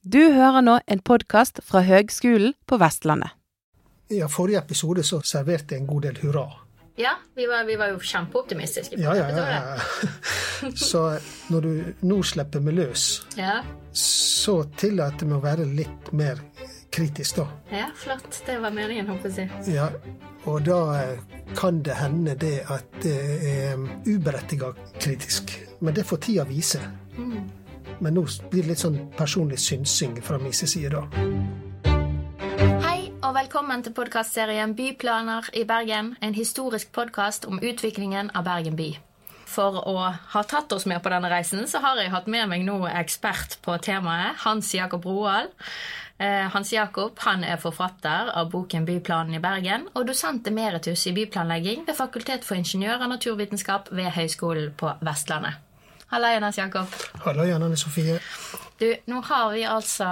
Du hører nå en podkast fra Høgskolen på Vestlandet. I forrige episode så serverte jeg en god del hurra. Ja, vi var, vi var jo kjempeoptimistiske. på Ja, ja, ja, ja. Så når du nå slipper meg løs, ja. så tillater jeg meg å være litt mer kritisk, da. Ja, flott. Det var meningen, håper jeg. å si. Ja, og da eh, kan det hende det at det er uberettiget kritisk. Men det får tida vise. Men nå blir det litt sånn personlig synsing fra min side, da. Hei, og velkommen til podkastserien Byplaner i Bergen. En historisk podkast om utviklingen av Bergen by. For å ha tatt oss med på denne reisen, så har jeg hatt med meg nå ekspert på temaet, Hans Jakob Roald. Eh, Hans Jakob han er forfatter av boken 'Byplanen i Bergen' og dosent emeritus i byplanlegging ved Fakultet for ingeniør- og naturvitenskap ved Høgskolen på Vestlandet. Halla, Jonas Jakob. Hallo igjen, Anne Sofie. Du, nå har vi altså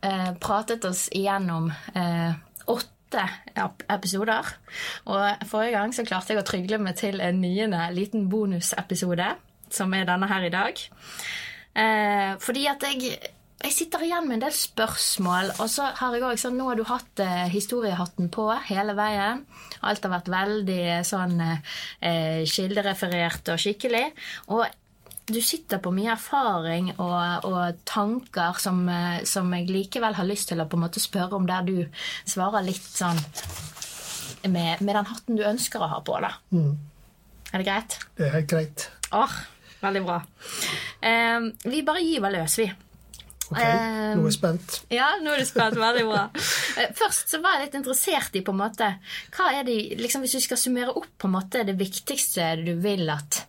eh, pratet oss igjennom eh, åtte episoder. Og forrige gang så klarte jeg å trygle meg til en niende liten bonusepisode, som er denne her i dag. Eh, fordi at jeg, jeg sitter igjen med en del spørsmål, og så har jeg også sånn Nå har du hatt eh, historiehatten på hele veien. Alt har vært veldig sånn eh, kildereferert og skikkelig. Og du sitter på mye erfaring og, og tanker som, eh, som jeg likevel har lyst til å på en måte spørre om, der du svarer litt sånn med, med den hatten du ønsker å ha på. da. Er det greit? Det er helt greit. Åh, veldig bra. Eh, vi bare gyver løs, vi. Ok, nå er jeg spent. Ja, nå er du spent. Veldig bra. Eh, Først så var jeg litt interessert i på en måte, hva er det, liksom Hvis du skal summere opp på en måte det viktigste du vil at,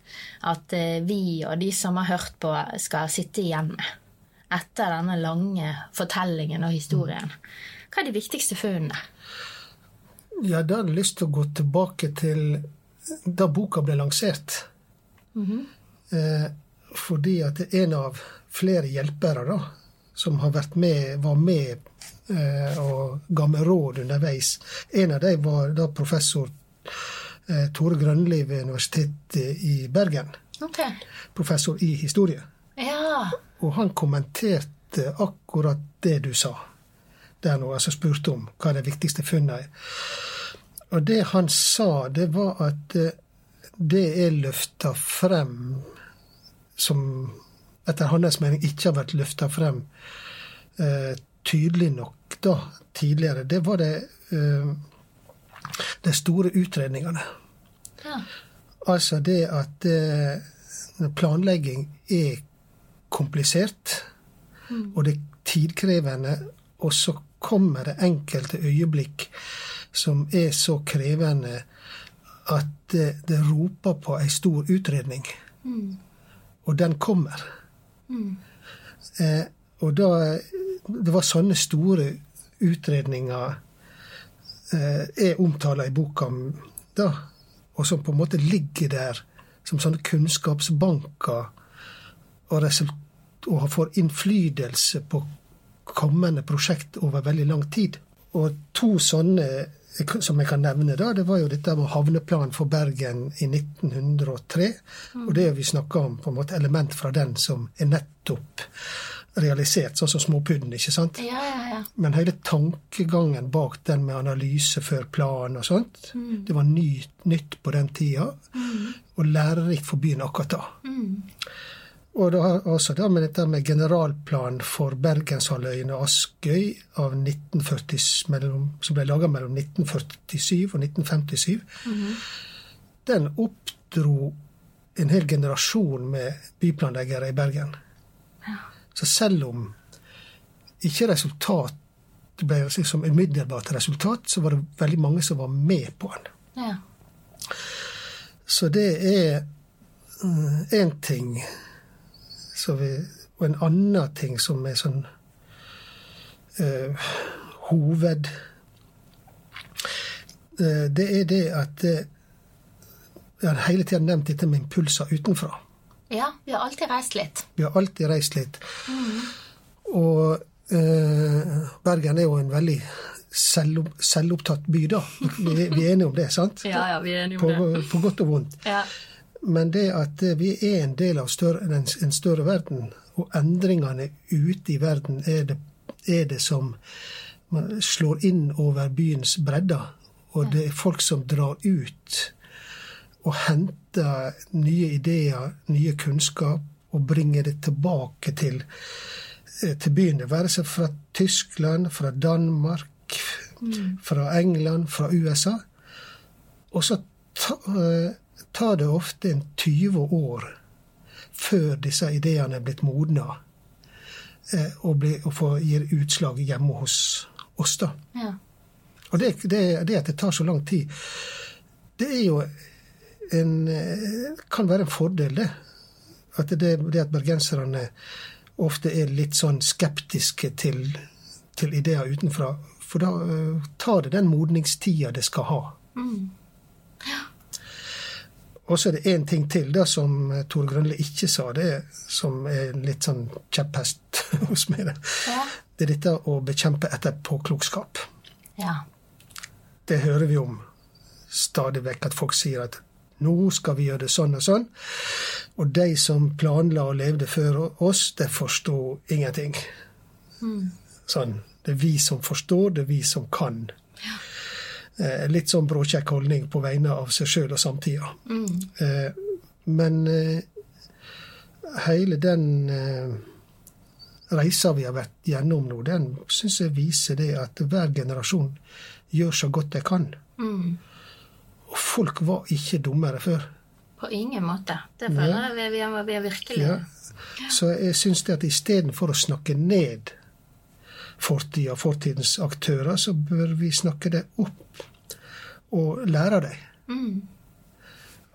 at eh, vi og de som har hørt på, skal sitte igjen med etter denne lange fortellingen og historien, hva er de viktigste funnene? Ja, da hadde jeg lyst til å gå tilbake til da boka ble lansert. eh, fordi at en av flere hjelpere da, som har vært med, var med eh, og ga meg råd underveis. En av dem var da professor eh, Tore Grønli ved Universitetet i Bergen. Ok. Professor i historie. Ja. Og han kommenterte akkurat det du sa der nå, altså spurte om hva det viktigste funnet er. Og det han sa, det var at eh, det er løfta frem som etter hans mening ikke har vært løfta frem eh, tydelig nok da, tidligere, det var det eh, de store utredningene. ja. Altså det at eh, planlegging er komplisert, og det er tidkrevende, og så kommer det enkelte øyeblikk som er så krevende at det, det roper på ei stor utredning. Og den kommer. Eh, og da Det var sånne store utredninger eh, jeg omtaler i boka da, og som på en måte ligger der som sånne kunnskapsbanker og, og får innflytelse på kommende prosjekt over veldig lang tid. Og to sånne som jeg kan nevne, da, det var jo dette med havneplan for Bergen i 1903. Og det vi snakka om, på en måte element fra den som er nettopp realisert, sånn som Småpudden, ikke sant? Ja, ja, ja. Men hele tankegangen bak den med analyse før plan og sånt, det var ny, nytt på den tida, og lærerikt for byen akkurat da. Og da, også da med dette med generalplan for Bergenshalvøyen og Askøy av 1940, mellom, som ble laga mellom 1947 og 1957, den oppdro en hel generasjon med byplanleggere i Bergen. Så selv om ikke resultat det ble liksom umiddelbart resultat, så var det veldig mange som var med på den. ja. Så det er én ting så vi, Og en annen ting som er sånn eh, hoved eh, Det er det at eh, Jeg har hele tida nevnt dette med impulser utenfra. ja, vi har alltid reist litt. Vi har alltid reist litt. Og eh, Bergen er jo en veldig selvopp, selvopptatt by, da. Vi, vi er enige om det, sant? Ja, ja, vi er enige På, om det. på godt og vondt. Ja. Men det at eh, vi er en del av større, en, en større verden, og endringene ute i verden er det er det som slår inn over byens bredder. Og det er folk som drar ut og henter nye ideer, nye kunnskap, og bringer det tilbake til, eh, til byen. Det være seg fra Tyskland, fra Danmark, mm. fra England, fra USA. Og så tar det ofte en 20 år før disse ideene er blitt modna, eh, og, blir, og får, gir utslag hjemme hos oss. da. Ja. Og det, det, det, at det tar så lang tid, det er jo en eh, kan være en fordel, det. At det, det at bergenserne ofte er litt sånn skeptiske til, til ideer utenfra. For da uh, tar det den modningstida det skal ha. Mm. Ja. Og så er det én ting til da, som Tore Grønli ikke sa, det som er litt sånn kjepphest hos meg. Det. Ja. det er dette å bekjempe etterpåklokskap. Ja. Det hører vi om stadig vekk, at folk sier at nå skal vi gjøre det sånn og sånn. Og de som planla og levde før oss, de forsto ingenting. Mm. Sånn. Det er vi som forstår, det er vi som kan. Eh, litt sånn bråkjekk holdning på vegne av seg sjøl og samtida. Mm. Eh, men eh, hele den reisa vi har vært gjennom nå, den syns jeg viser det at hver generasjon gjør så godt de kan. Mm. Og folk var ikke dummere før. På ingen måte. Det føler jeg vi, vi, vi er virkelig ja. Så jeg syns det at istedenfor å snakke ned fortida, fortidens aktører, så bør vi snakke det opp og lære dem. Mm.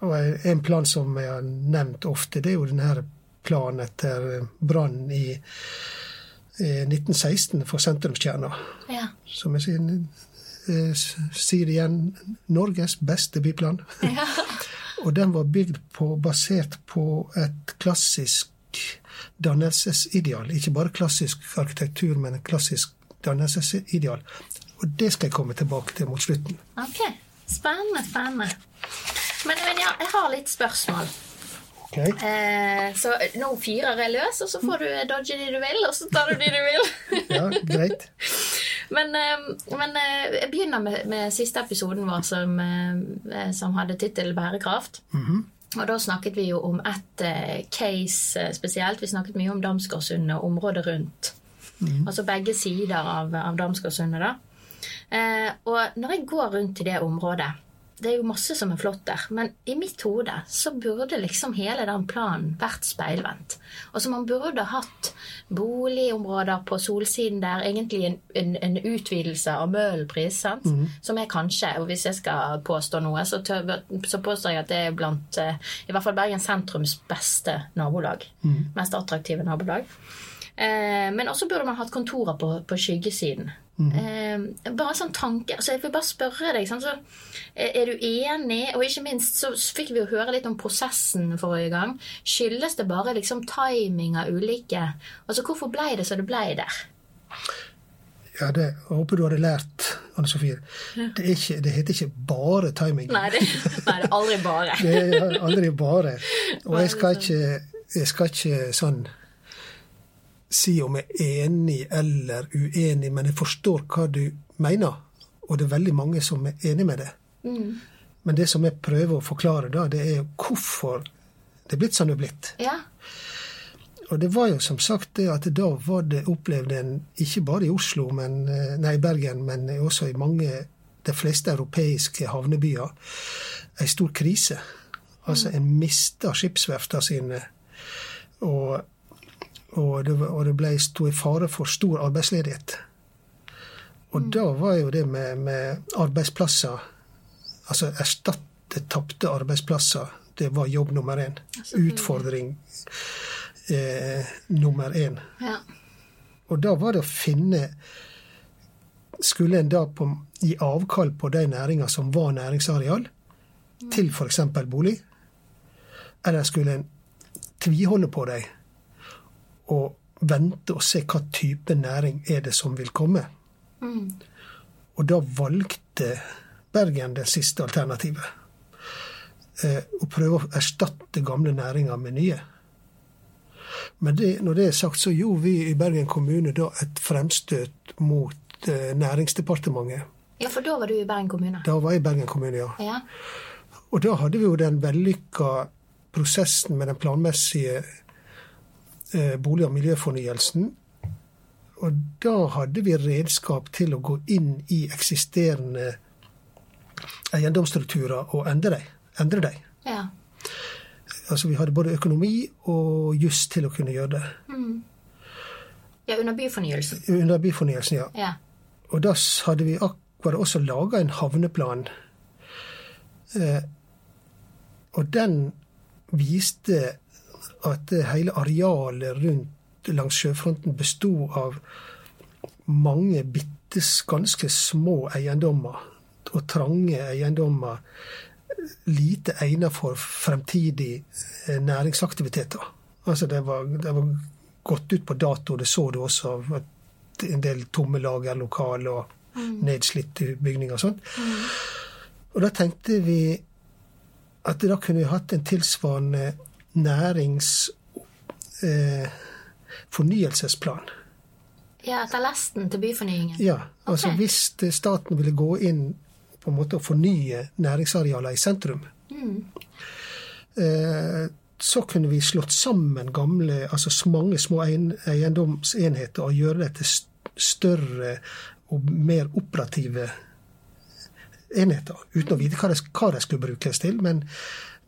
Og en plan som jeg har nevnt ofte, det er jo denne planen etter brannen i 1916 for sentrumskjerna. Ja. Som jeg sier, eh, sier igjen Norges beste byplan. Ja. og den var bygd på, basert på et klassisk dannelsesideal. Ikke bare klassisk arkitektur, men et klassisk dannelsesideal. Og det skal jeg komme tilbake til mot slutten. Ok, Spennende, spennende. Men, men ja, jeg har litt spørsmål. Okay. Eh, så nå fyrer jeg løs, og så får du dodge de du vil, og så tar du de du vil. ja, greit. Men, eh, men eh, jeg begynner med, med, siste episoden vår som, eh, som hadde tittel 'Bærekraft'. Mm -hmm. Og da snakket vi jo om ett case spesielt. Vi snakket mye om Damsgårdsundet og området rundt. Mm. Altså begge sider av, av Damsgårdsundet, da. Eh, og når jeg går rundt i det området det er jo masse som er flott der, men i mitt hode så burde liksom hele den planen vært speilvendt. Altså man burde hatt boligområder på solsiden der, egentlig en, en, en utvidelse av Møhlenpris, sant? Mm. som er kanskje, og hvis jeg skal påstå noe, så, tør, så, påstår jeg at det er blant eh, i hvert fall Bergen sentrums beste nabolag. Mm. Mest attraktive nabolag. Eh, men også burde man hatt kontorer på, på skyggesiden. Mm. Eh, bare sånn tanke. Altså jeg vil bare spørre deg. Sånn, så er du enig? Og ikke minst så fikk vi jo høre litt om prosessen forrige gang. Skyldes det bare liksom timing av ulike Altså hvorfor ble det så det ble der? Ja, det jeg håper du hadde lært, Anne Sofie. Det, ikke, det heter ikke bare timing. Nei, det, nei, det er aldri bare. det er aldri bare. Og jeg skal ikke, jeg skal ikke sånn si om jeg er enig eller uenig, men jeg forstår hva du mener. Og det er veldig mange som er enig med det. Mm. Men det som jeg prøver å forklare, da, det er hvorfor det er blitt som det er blitt. Ja. Og det var jo som sagt det at da var det opplevd en, ikke bare i Oslo, men, eh, nei, Bergen, men også i mange, de fleste europeiske havnebyer, ei stor krise. Altså, en mista skipsverftene sine. Og og det, og det ble sto i fare for stor arbeidsledighet. Og mm. da var jo det med, med arbeidsplasser Altså erstatte tapte arbeidsplasser. Det var jobb nummer én. Utfordring eh, nummer én. Ja. Og da var det å finne Skulle en da på, gi avkall på de næringer som var næringsareal, mm. til f.eks. bolig? Eller skulle en tviholde på dem? Og vente og se hva type næring er det som vil komme. Mm. Og da valgte Bergen det siste alternativet. Eh, å prøve å erstatte gamle næringer med nye. Men det, når det er sagt, så gjorde vi i Bergen kommune da et fremstøt mot eh, Næringsdepartementet. Ja, for da var du i Bergen kommune? Da var jeg i Bergen kommune, ja. Ja. Og da hadde vi jo den vellykka prosessen med den planmessige bolig- og miljøfornyelsen. Og da hadde vi redskap til å gå inn i eksisterende eiendomsstrukturer og endre dem. Endre dem. ja. Altså vi hadde både økonomi og juss til å kunne gjøre det. Ja, under byfornyelsen. Under byfornyelsen, ja. Ja. Og da hadde vi akkurat også laga en havneplan. Eh, og den viste at hele arealet rundt langs sjøfronten bestod av mange bitte ganske små eiendommer. Og trange eiendommer. Lite egnet for fremtidig eh, næringsaktiviteter. Altså det var, det var gått ut på dato, det så du også av en del tomme lagerlokaler og nedslitte bygninger og sånt. Og da tenkte vi at da kunne vi hatt en tilsvarende nærings... Eh, ja, etter lesten til byfornyingen. Ja, altså okay. Hvis eh, staten ville gå inn på en måte og fornye næringsarealer i sentrum, eh, så kunne vi slått sammen gamle, altså mange små eiendomsenheter og gjøre det til større og mer operative enheter. Uten å vite hva de skulle brukes til, men,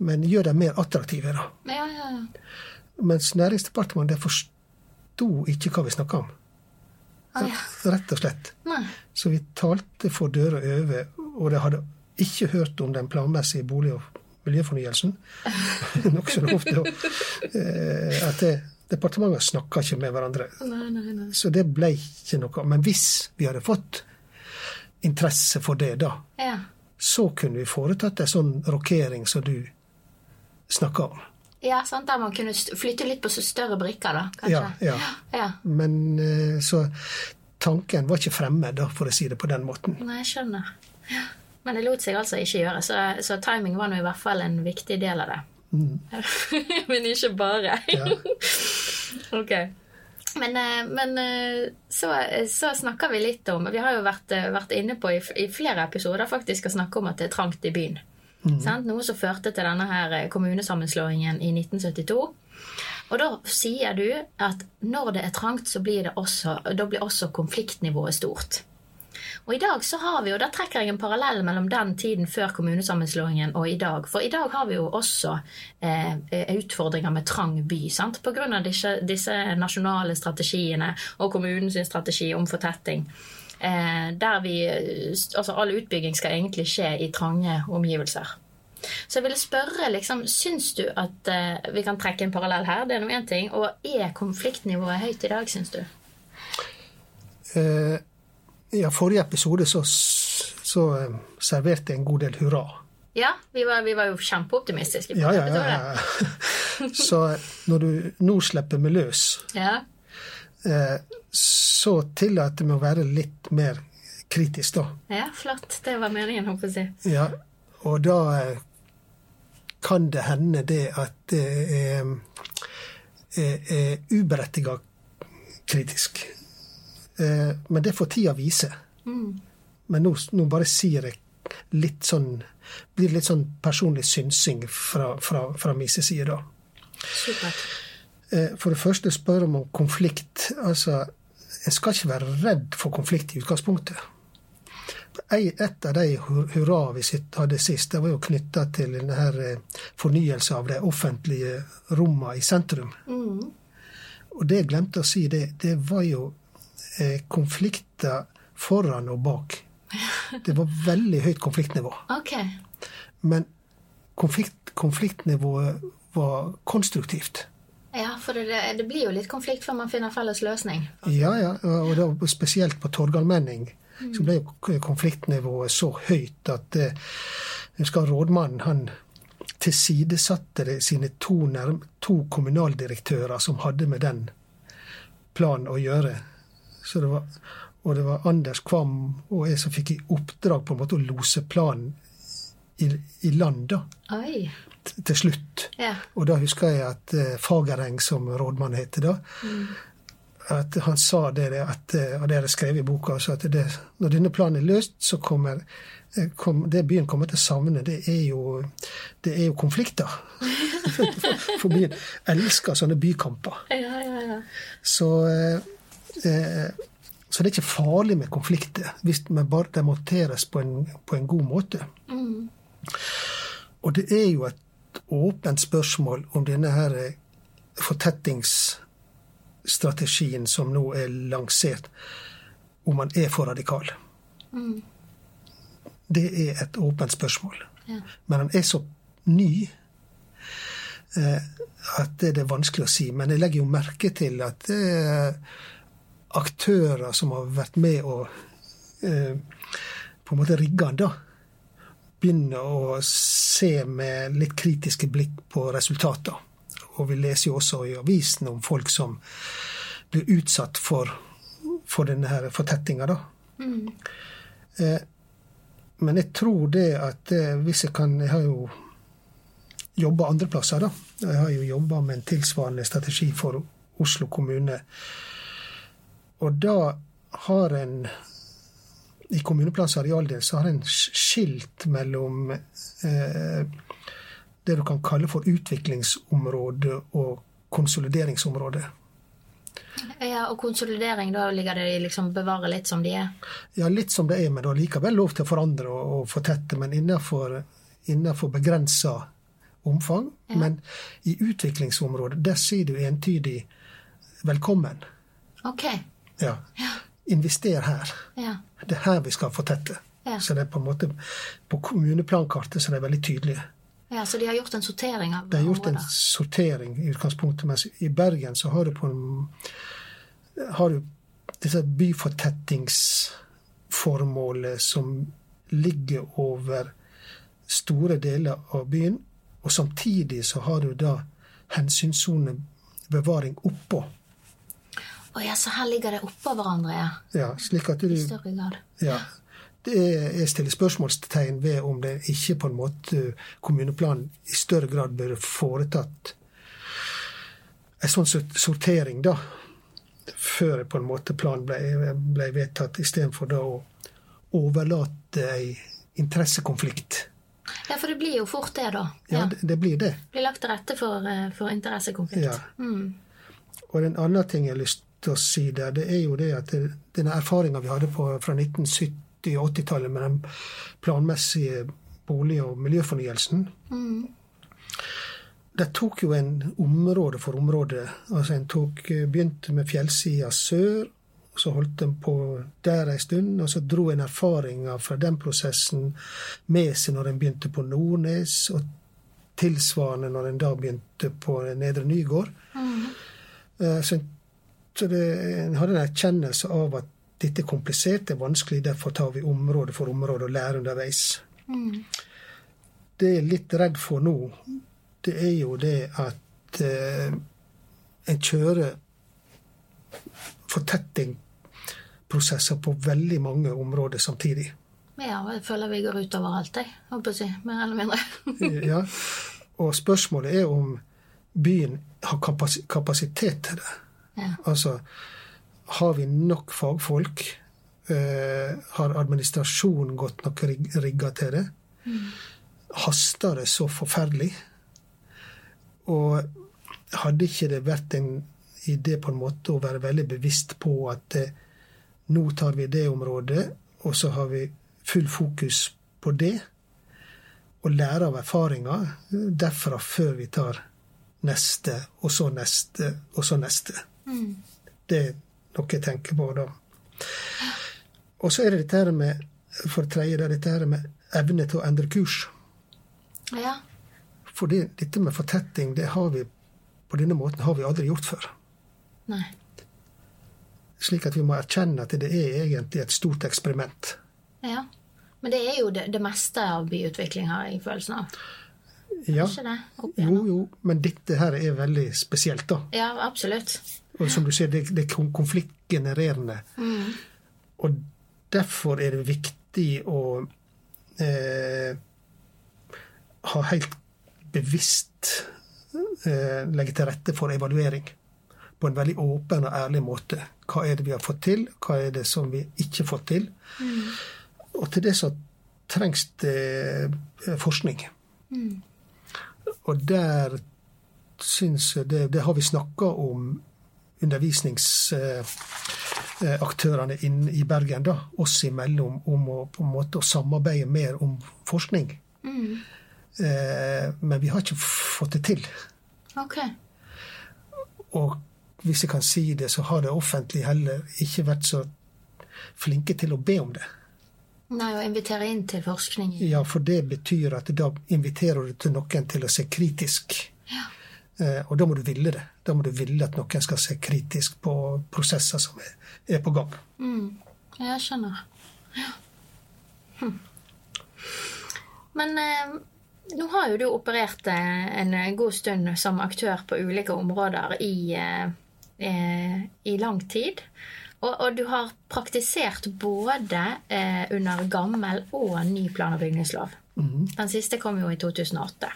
men gjør dem mer attraktive. da. Ja, ja, ja. Mens Næringsdepartementet forsto ikke hva vi snakka om. Rett og slett. Nei. Så vi talte for døra over, og de hadde ikke hørt om den planmessige bolig- og miljøfornyelsen. Nokså ofte eh, at det, departementene snakka ikke med hverandre. Nei, nei, nei. Så det ble ikke noe. Men hvis vi hadde fått interesse for det da, Ja. så kunne vi foretatt en sånn rokering som du snakka om. ja, sant, der man kunne flytte litt på så større brikker, da, kanskje. Ja, ja. ja. Men eh, så tanken var ikke fremmed, da, for å si det på den måten. Nei, jeg skjønner. Ja. Men det lot seg altså ikke gjøre, så, så timing var nå i hvert fall en viktig del av det. Men ikke bare. Ja. ok. Men, eh, men eh, så, så snakker vi litt om Vi har jo vært, vært inne på i, i flere episoder faktisk å snakke om at det er trangt i byen. Sant? Noe som førte til denne her eh, kommunesammenslåingen i 1972. Og da sier du at når det er trangt, så blir også, blir også konfliktnivået stort. Og i dag så har vi jo, Da trekker jeg en parallell mellom den tiden før kommunesammenslåingen og i dag. For i dag har vi jo også eh, utfordringer med trang by. sant? Pga. Disse, disse nasjonale strategiene og kommunens strategi om fortetting. Eh, der vi, altså All utbygging skal egentlig skje i trange omgivelser. Så jeg ville spørre, liksom, syns du at eh, vi kan trekke en parallell her? Det er nå én ting. Og er konfliktnivået høyt i dag, syns du? Eh, ja, forrige episode så, så eh, serverte jeg en god del hurra. Ja, vi var, vi var jo kjempeoptimistiske. Ja, ja, ja. ja. Så når du nå slipper meg løs, ja. Eh, så tillater vi å være litt mer kritisk, da. Ja, flott. Det var meningen, håper jeg å si. Ja, og da eh, kan det hende det at det er, er, er uberettiga kritisk. Eh, men det får tida vise. Men nå, nå bare sier jeg litt sånn Blir litt sånn personlig synsing fra, fra, fra min side, da. Supert. Eh, For det første spør om konflikt. Altså, en skal ikke være redd for konflikt i utgangspunktet. Et av de hurra vi hadde sist, det var jo knytta til denne eh, fornyelse av de offentlige rommene i sentrum. Og det jeg glemte å si, det, det var jo eh, konflikter foran og bak. Det var veldig høyt konfliktnivå. Okay. Men konflikt, konfliktnivået var konstruktivt. Ja, for det, det blir jo litt konflikt før man finner felles løsning. Ja, ja, og da spesielt på Torgallmenning så ble jo konfliktnivået så høyt at eh, rådmannen han tilsidesatte sine to, nærm to kommunaldirektører som hadde med den planen å gjøre. Det var, og det var Anders Kvam og jeg som fikk i oppdrag på en måte å lose planen i, i land, da. Oi. Til slutt. Ja. Og da husker jeg at eh, Fagereng, som rådmann heter da, at han sa det, at, eh, og det er skrevet i boka, også, at det, når denne planen er løst, så kommer eh, kom, det byen kommer til å savne, det er jo, det er jo konflikter. For byen elsker sånne bykamper. Ja, ja, ja. Så, eh, så det er ikke farlig med konflikter hvis de bare demonteres på en, på en god måte. Og det er jo et åpent spørsmål om denne her eh, fortettingsstrategien som nå er lansert, om man er for radikal. Det er et åpent spørsmål. Ja. Men han er så ny eh, at det er vanskelig å si. Men jeg legger jo merke til at det er aktører som har vært med og eh, på en måte rigge han da, begynner å se med litt kritiske blikk på resultater. Og vi leser jo også i avisen om folk som blir utsatt for, for denne her fortettinga, da. Eh, men jeg tror det at eh, hvis jeg kan Jeg har jo jobba andre plasser, da. Jeg har jo jobba med en tilsvarende strategi for Oslo kommune. Og da har en I kommuneplans arealdel så har en skilt mellom eh, det du kan kalle for utviklingsområde og konsolideringsområde. ja. Og konsolidering, da ligger det i liksom bevare litt som de er? Ja, litt som det er, men du har likevel lov til å forandre og, og fortette, men innenfor, innenfor begrensa omfang. Men i utviklingsområdet, der sier du entydig 'velkommen'. Ok. Ja. Ja. Invester her. Ja. Det er her vi skal fortette. Ja. Så det er på en måte På kommuneplankartet så det er veldig tydelig. ja. Så de har gjort en sortering av De har gjort en sortering i utgangspunktet, mens i Bergen så har du på en har du disse byfortettingsformålet som ligger over store deler av byen, og samtidig så har du da hensynssonebevaring oppå. Å ja, så her ligger det oppå hverandre, ja. Ja, slik at du I større grad. Ja. Det er, jeg stiller spørsmålstegn ved om det ikke på en måte kommuneplanen i større grad burde foretatt en sånn sortering, da, før på en måte planen ble, ble vedtatt, istedenfor da å overlate ei interessekonflikt. Ja, for det blir jo fort det, da. Ja, Ja. det, det blir det. Blir lagt til rette for, eh, for interessekonflikt. Ja. Mm. Og en annen ting jeg har lyst å si der, det er jo det at det, denne erfaringa vi hadde på, fra 1970- og 80-tallet med den planmessige bolig- og miljøfornyelsen Det tok jo en område for område. Altså En tok, begynte med fjellsida sør, så holdt en på der ei stund, og så dro en erfaringer fra den prosessen med seg når en begynte på Nordnes, og tilsvarende når en da begynte på Nedre Nygård. Mm. Så, så det, en hadde en erkjennelse av at dette er komplisert, det er vanskelig, derfor tar vi område for område og lærer underveis. Det jeg er litt redd for nå, det er jo det at eh, en kjører fortettingprosesser på veldig mange områder samtidig. Ja, jeg føler vi går utover alt, jeg. Håper si. Mer eller mindre. Ja, og spørsmålet er om byen har kapasitet til det. Ja. Altså, har vi nok fagfolk? Uh, har administrasjonen godt nok rig- rigga til det? Haster det så forferdelig? Og hadde ikke det vært en idé på en måte å være veldig bevisst på at uh, nå tar vi det området, og så har vi full fokus på det, og lære av erfaringer derfra før vi tar neste, og så neste, og så neste. Det er noe jeg tenker på da. Og så er det dette her med, for tredje, det er dette her med evne til å endre kurs. Ja. For dette med fortetting, det har vi på denne måten har vi aldri gjort før. Nei. Slik at vi må erkjenne at det er egentlig et stort eksperiment. Ja. Men det er jo det, det meste av byutvikling, har jeg følelsen av. Ja, Ikke det? Jo, jo, men dette her er veldig spesielt, da. Ja, absolutt. Og som du ser, det, det er konfliktgenererende. konfliktgenererende. Og derfor er det viktig å eh, ha helt bevisst eh, legge til rette for evaluering. På en veldig åpen og ærlig måte. Hva er det vi har fått til, hva er det som vi ikke har fått til? Mm. Og til det så trengs det eh, forskning. Mm. Og der syns jeg det, det har vi snakka om undervisningsaktørene inne i Bergen, da, oss imellom, om å på en måte samarbeide mer om forskning. Mm. Eh, men vi har ikke fått det til. Okay. Og hvis jeg kan si det, så har det offentlige heller ikke vært så flinke til å be om det. Nei, å invitere inn til forskning. Ja, for det betyr at da inviterer du til noen til å se kritisk. Ja. Eh, og da må du ville det. Da må du ville at noen skal se kritisk på prosesser som er, er på gang. Mm. Jeg skjønner. Ja. Hm. Men eh, nå har jo du operert eh, en god stund som aktør på ulike områder i, eh, i lang tid. Og, og, du har praktisert både eh, under gammel og ny plan- og bygningslov. Mm. Den siste kom jo i 2008.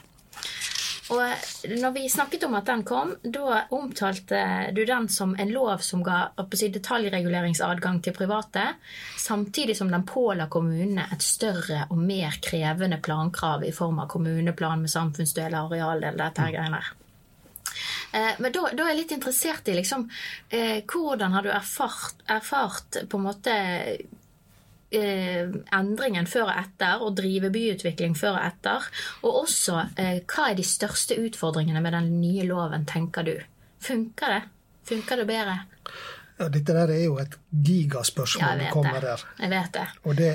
Og når vi snakket om at den kom, da omtalte du den som en lov som ga detaljreguleringsadgang til private, samtidig som den påla kommunene et større og mer krevende plankrav i form av kommuneplan med samfunnsdeler, arealdel, dette her greiene her. Eh, men da, da, er jeg litt interessert i liksom, eh, hvordan har du erfart, erfart på en måte eh, endringen før og etter, og drive byutvikling før og etter? Og også eh, hva er de største utfordringene med den nye loven, tenker du? Funker det? Funker det bedre? Ja, dette der er jo et gigaspørsmål ja, kommer det. der. Jeg vet det. Og det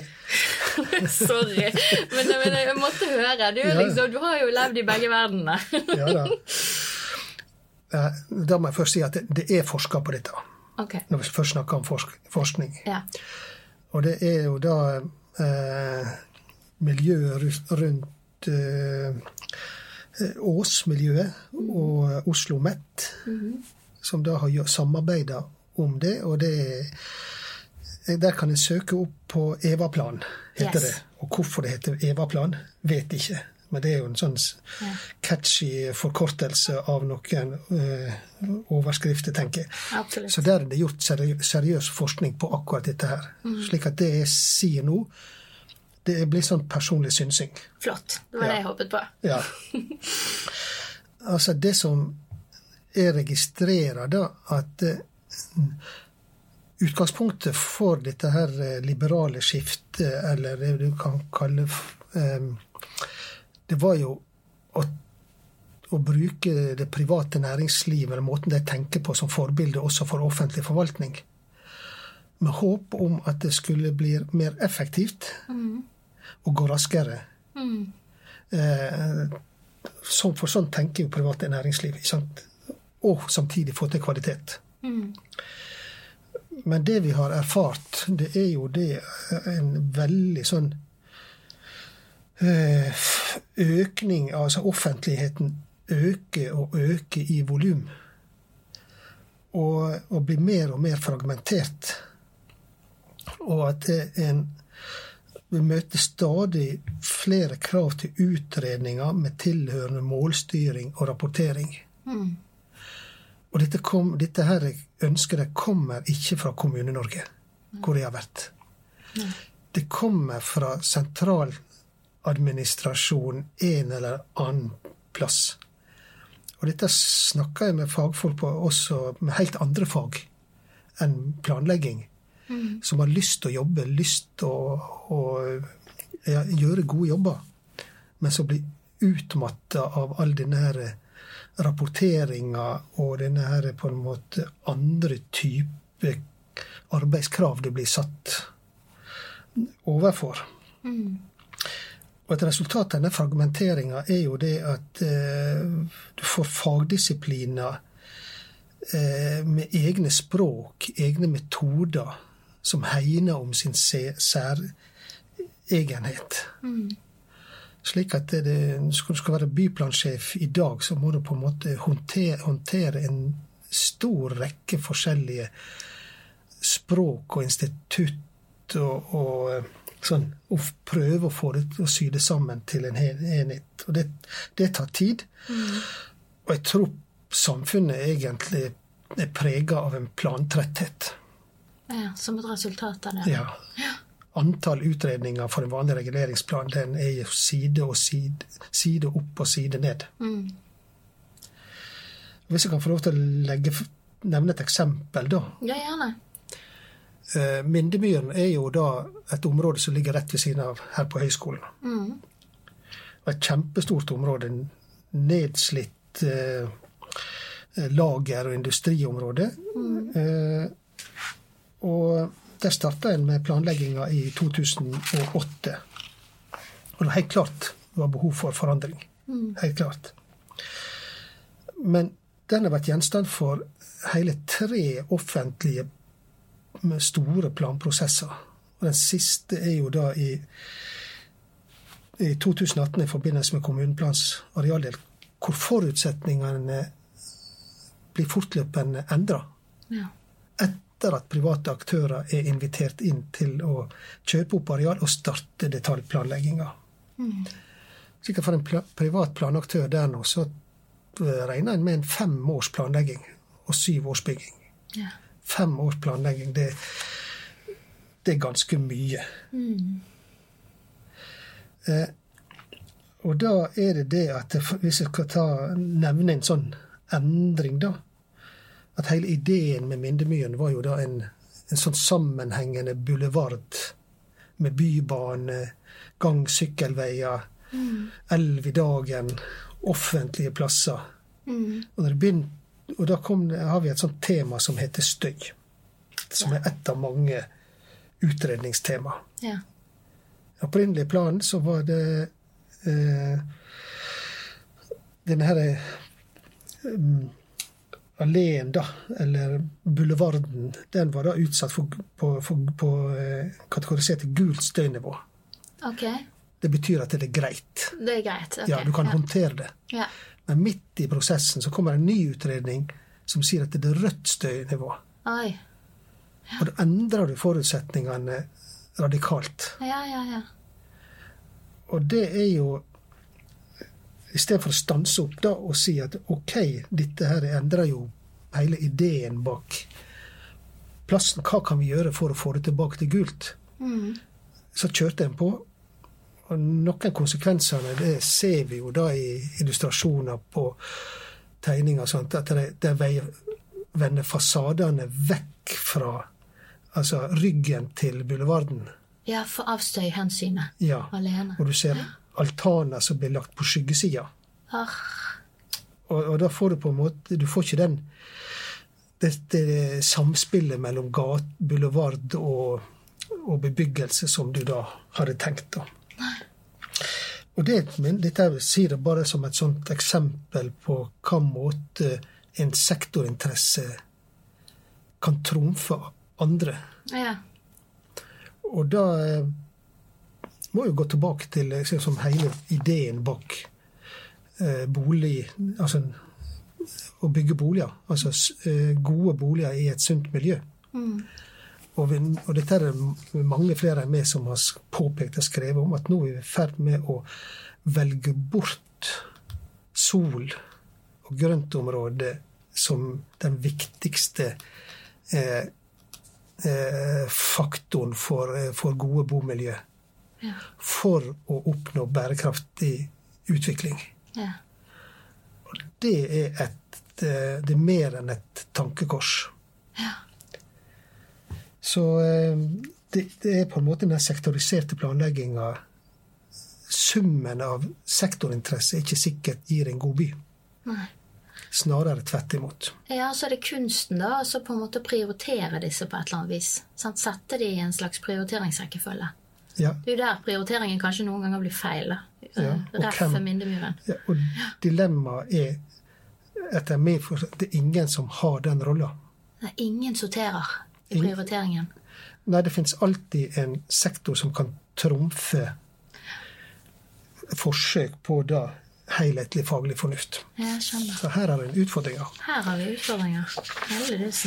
Sorry, men, men, jeg måtte høre. Du, ja. liksom, du har jo levd i begge verdenene. ja da. Eh, da må jeg først si at det, det er forska på dette. Okay. Når vi først snakker om forsk forskning. Ja. Og det er jo da eh, miljøet rundt eh, Ås-miljøet og Oslo Met, mm -hmm. som da har samarbeida om det. Og det der kan en søke opp på EVA-plan, heter yes. det. Og hvorfor det heter Evaplan, vet ikke. Men det er jo en sånn catchy forkortelse av noen uh, overskrifter, tenker jeg. Absolutt. Så der er det gjort seriøs forskning på akkurat dette her. Mm. Slik at det jeg sier nå, det blir sånn personlig synsing. Flott. Det var ja. det jeg håpet på. Ja. altså, det som jeg registrerer, da, at uh, utgangspunktet for dette her eh, liberale skiftet, eller det du kan kalle um, det var jo å, å bruke det private næringslivet, eller måten de tenker på, som forbilde også for offentlig forvaltning. Med håp om at det skulle bli mer effektivt mm. og gå raskere. Mm. Eh, så, for sånn tenker jo private næringsliv. Og samtidig få til kvalitet. Mm. Men det vi har erfart, det er jo det en veldig sånn Eh, økning, altså offentligheten, øker og øker i volum. Og, og blir mer og mer fragmentert. Og at en vil møte stadig flere krav til utredninger med tilhørende målstyring og rapportering. Mm. Og dette, kom, dette her ønsket kommer ikke fra Kommune-Norge, hvor jeg har vært. Mm. Det kommer fra sentral administrasjon en eller annen plass. Og dette snakker jeg med fagfolk på også med helt andre fag enn planlegging. Mm. Som har lyst til å jobbe, lyst til å, å ja, gjøre gode jobber. Men som blir utmatta av all denne her rapporteringa og denne her på en måte andre type arbeidskrav du blir satt overfor. Mm. Og Et resultat av denne fragmenteringa er jo det at eh, du får fagdisipliner eh, med egne språk, egne metoder, som hegner om sin særegenhet. Mm. Slik at det, skal du være byplansjef i dag, så må du på en måte håndtere, håndtere en stor rekke forskjellige språk og institutt og, og Sånn, og prøve å få det å sy det sammen til en enhet. Og det, det tar tid. Og jeg tror samfunnet egentlig er prega av en plantretthet. Ja, som et resultat av det. Ja. Antall utredninger for en vanlig reguleringsplan den er jo side og side, side opp og side ned. Mm. Hvis jeg kan få lov til å legge, nevne et eksempel, da. Ja, gjerne. Mindemyren er jo da et område som ligger rett ved siden av her på høyskolen. Mm. Et kjempestort område. Nedslitt eh, lager- og industriområde. Eh, og der starta en med planlegginga i 2008. Og det helt klart var behov for forandring. Helt klart. Men den har vært gjenstand for hele tre offentlige med store planprosesser. Og den siste er jo da i, i 2018 i forbindelse med kommuneplans arealdel, hvor forutsetningene blir fortløpende endra. Ja. Etter at private aktører er invitert inn til å kjøpe opp areal og starte detaljplanlegginga. Mm. Sikkert for en pl privat planaktør der nå, så regner en med en fem års planlegging og syv års bygging. Ja. Fem års planlegging, det, det er ganske mye. Eh, og da er det det at hvis jeg skal ta, nevne en sånn endring, da At hele ideen med Mindemyen var jo da en, en sånn sammenhengende bulevard med bybane, gang- sykkelveier, elv i dagen, offentlige plasser. Og, når det begyn- og da kom det, har vi et sånt tema som heter støy. Som er et av mange utredningstema. Ja. Opprinnelig planen så var det eh, denne her um, alleen, da, eller bulevarden, den var da utsatt for, på, for, på eh, kategorisert gult støynivå. Ok. Det betyr at det er greit. Det er greit. okay. Ja, du kan ja. håndtere det. Ja. Men midt i prosessen så kommer en ny utredning som sier at det er rødt støynivå. Oi. Og da endrer du forutsetningene radikalt. Ja, ja, ja. Og det er jo I stedet for å stanse opp da og si at OK, dette her endrer jo hele ideen bak plassen. Hva kan vi gjøre for å få det tilbake til gult? Så kjørte en på. Og noen konsekvensene det ser vi jo da i illustrasjoner på tegninger. Sånt, At det vender fasadene vekk fra altså ryggen til bulevarden. Ja, for av støyhensynet Ja. alene. Og du ser altaner som blir lagt på skyggesida. Ah, Og, og da får du på en måte Du får ikke den dette det samspillet mellom gat, bulevard og, og bebyggelse som du da hadde tenkt. da. Og det, men dette sier det bare som et sånt eksempel på hva måte en sektorinteresse kan trumfe andre. ja. Og da eh, må jeg gå tilbake til liksom, hele ideen bak eh, bolig Altså å bygge boliger. Altså eh, gode boliger i et sunt miljø. Og, vi, og dette er det mange flere enn meg som har påpekt og skrevet om, at nå er vi i ferd med å velge bort sol og grøntområde som den viktigste eh, eh, faktoren for, eh, for gode bomiljø. Ja. For å oppnå bærekraftig utvikling. ja. Det er, et, eh, det er mer enn et tankekors. Ja. Så eh, det, det er på en måte den sektoriserte planlegginga Summen av sektorinteresse ikke sikkert gir en god by. Nei. Snarere tvert imot. Ja, så er det kunsten, da, altså på en måte prioritere disse på et eller annet vis. Sant? Sette de i en slags prioriteringsrekkefølge. Ja, Det er jo der prioriteringen kanskje noen ganger blir feil. Ja, Eh, og Ref. Mindemuren. ja, og dilemmaet er etter min forståelse det er ingen som har den rolla. Ingen sorterer i prioriteringen. Nei, det finnes alltid en sektor som kan trumfe forsøk på da helhetlig faglig fornuft. Skjønner. Så her er det utfordringer. Her har vi utfordringer. Heldigvis.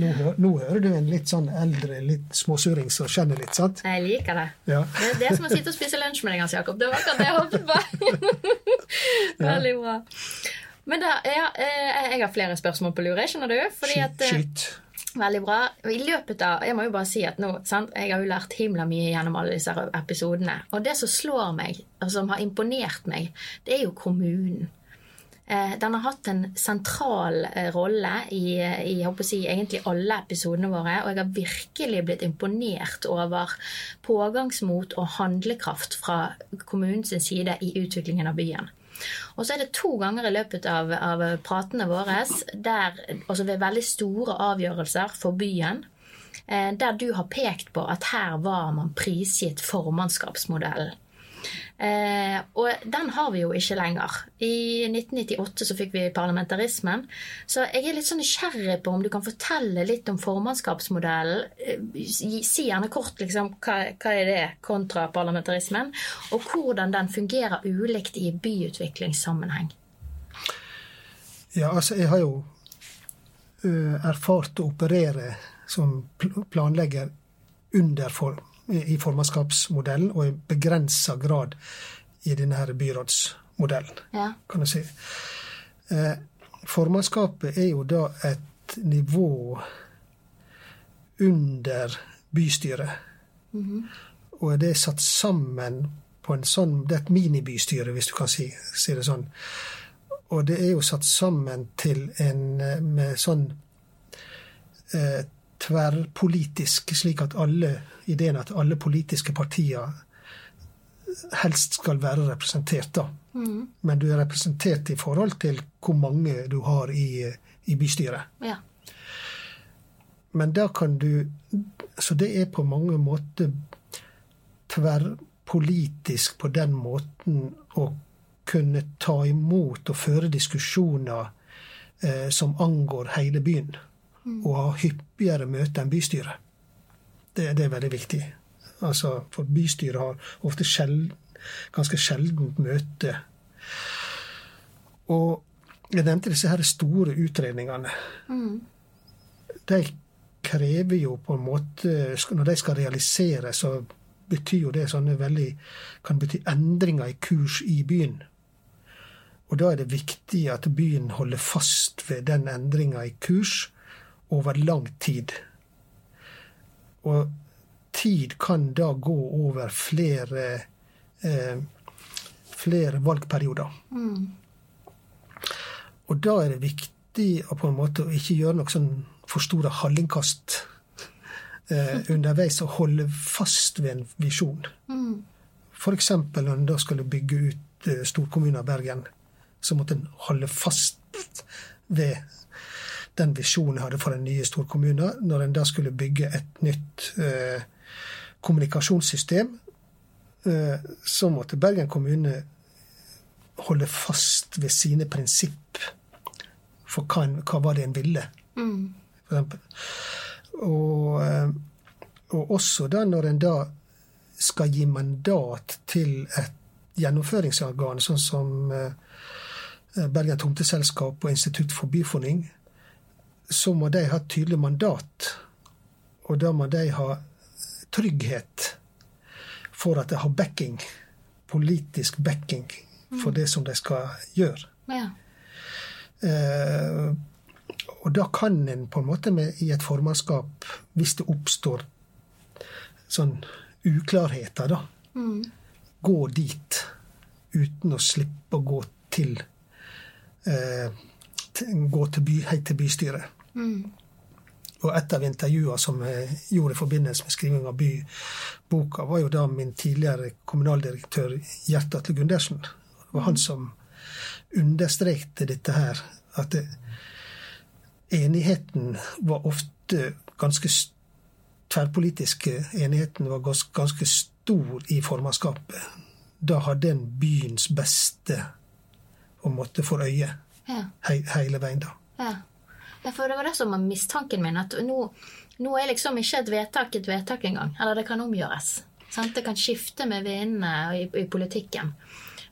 Nå, nå hører du en litt sånn eldre, litt småsuring som kjenner litt, sant? Jeg liker det. Ja. Det er det som å sitte og spise lunsj med deg, Hans Jakob. Det var akkurat det jeg håpet på. Veldig bra. Men da, ja, eh, jeg har flere spørsmål på lur, skjønner du. Fordi at, eh, Skyt. Veldig bra. I løpet av, Jeg må jo bare si at nå, sant? Jeg har jo lært himla mye gjennom alle disse episodene. Og det som slår meg, og som har imponert meg, det er jo kommunen. Eh, Den har hatt en sentral eh, rolle i, i si, egentlig alle episodene våre, og jeg har virkelig blitt imponert over pågangsmot og handlekraft fra kommunens side i utviklingen av byen. Og så er det to ganger i løpet av, av pratene våre der, altså ved veldig store avgjørelser for byen, eh, der du har pekt på at her var man prisgitt formannskapsmodellen. Eh, og den har vi jo ikke lenger. I 1998 så fikk vi parlamentarismen. Så jeg er litt sånn nysgjerrig på om du kan fortelle litt om formannskapsmodellen. Eh, Si gjerne kort liksom, hva, hva er det kontra parlamentarismen, og hvordan den fungerer ulikt i byutviklingssammenheng. Ja, altså, jeg har jo erfart å operere som planlegger under for, i formannskapsmodellen, og i begrensa grad i denne her byrådsmodellen, Ja. kan du si. Eh, formannskapet er jo da et nivå under bystyret. Og det er satt sammen på en sånn Det er et minibystyre, hvis du kan si, si det sånn. Og det er jo satt sammen til en eh, med sånn eh, tverrpolitisk, slik at alle ideen at alle politiske partier helst skal være representert, da. Men du er representert i forhold til hvor mange du har i, i bystyret. ja. Men da kan du Så det er på mange måter tverrpolitisk på den måten å kunne ta imot og føre diskusjoner eh, som angår hele byen. Og ha hyppigere møter enn bystyret. Det, det er veldig viktig. Altså, for bystyret har ofte sjeld, ganske sjeldent møte. Og jeg nevnte disse her store utredningene. De krever jo på en måte Når de skal realisere, så betyr jo det sånne veldig Kan bety endringer i kurs i byen. Og da er det viktig at byen holder fast ved den endringa i kurs over lang tid. Og tid kan da gå over flere eh, flere valgperioder. Og da er det viktig å på en måte ikke gjøre noe sånn for store hallingkast eh, underveis, og holde fast ved en visjon. F.eks. når en da skulle bygge ut eh, storkommunen Bergen, så måtte en holde fast ved den visjonen jeg hadde for den nye storkommunen. Når en da skulle bygge et nytt eh, kommunikasjonssystem, eh, så måtte Bergen kommune holde fast ved sine prinsipp for hva, en, hva var det en ville, for eksempel. Og, eh, og også da når en da skal gi mandat til et gjennomføringsorgan, sånn som eh, Bergen Tomteselskap og Institutt for byfornying, så må de ha et tydelig mandat. Og da må de ha trygghet for at de har backing, politisk backing, for det som de skal gjøre. Ja. Eh, og da kan en på en måte med, i et formannskap, hvis det oppstår sånn uklarheter, da, gå dit uten å slippe å gå til eh, Gå til by, helt til bystyret. Og et av intervjuene som jeg gjorde i forbindelse med skriving av byboka, var jo da min tidligere kommunaldirektør Gjert Atle Gundersen. Det var han som understrekte dette her, at det, enigheten var ofte ganske Tverrpolitiske enigheten var ganske stor i formannskapet. Da hadde en byens beste på en måte for øye Ja. he hele veien, da. Ja. Ja, for det var det som var mistanken min. At nå, nå er liksom ikke et vedtak et vedtak engang. Eller det kan omgjøres. Sant? Det kan skifte med vindene i, i politikken.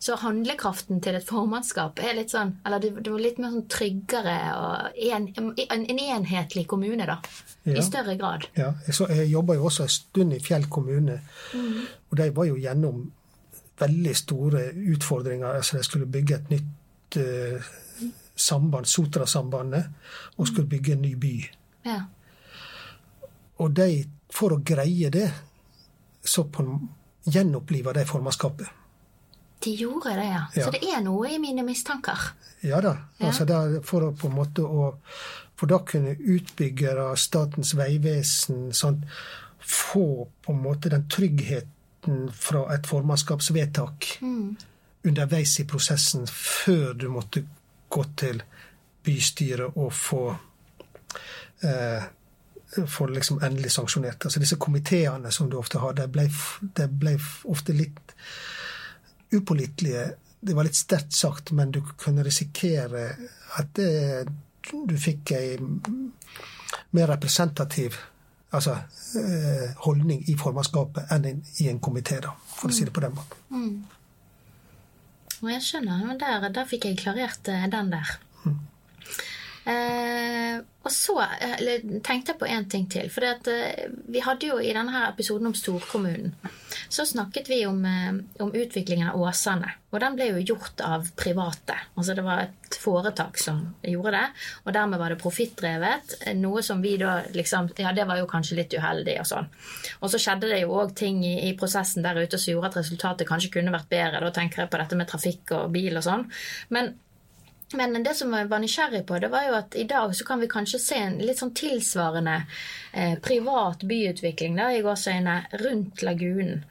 Så handlekraften til et formannskap er litt sånn Eller det, det var litt mer sånn tryggere og en, en, en enhetlig kommune, da. Ja. I større grad. Ja, jeg, jeg jobba jo også en stund i Fjell kommune, og de var jo gjennom veldig store utfordringer. Altså, de skulle bygge et nytt eh, samband, Sotrasambandet, og skulle bygge en ny by. Ja. Og de, for å greie det, så på gjenoppliva de formannskapet. De gjorde det, ja. Ja. Så det er noe i mine mistanker. Ja da. Ja. Altså der, for å på en måte å For da kunne utbyggere, Statens vegvesen, sånn, få på en måte den tryggheten fra et formannskapsvedtak underveis i prosessen før du måtte gå til bystyret og få eh, få liksom endelig sanksjonert. Altså Disse komiteene som du ofte har, de ble, de ble ofte litt upålitelige. Det var litt sterkt sagt, men du kunne risikere at det, du fikk ei mer representativ altså, eh, holdning i formannskapet enn i- en komité, for å si det på den måten. Og jeg skjønner, der, der fikk jeg klarert eh, den der. Eh, og så eh, eller, tenkte jeg på en ting til. For eh, vi hadde jo i denne her episoden om storkommunen, så snakket vi om, eh, om utviklingen av Åsane. Og den ble jo gjort av private. Altså det var et foretak som gjorde det, og dermed var det profittdrevet. Noe som vi da liksom Ja, det var jo kanskje litt uheldig og sånn. Og så skjedde det jo òg ting i, i prosessen der ute som gjorde at resultatet kanskje kunne vært bedre. Da tenker jeg på dette med trafikk og bil og sånn. Men men det som jeg var nysgjerrig på, det var jo at i dag så kan vi kanskje se en litt sånn tilsvarende eh, privat byutvikling da, i gåseøyne rundt lagunen.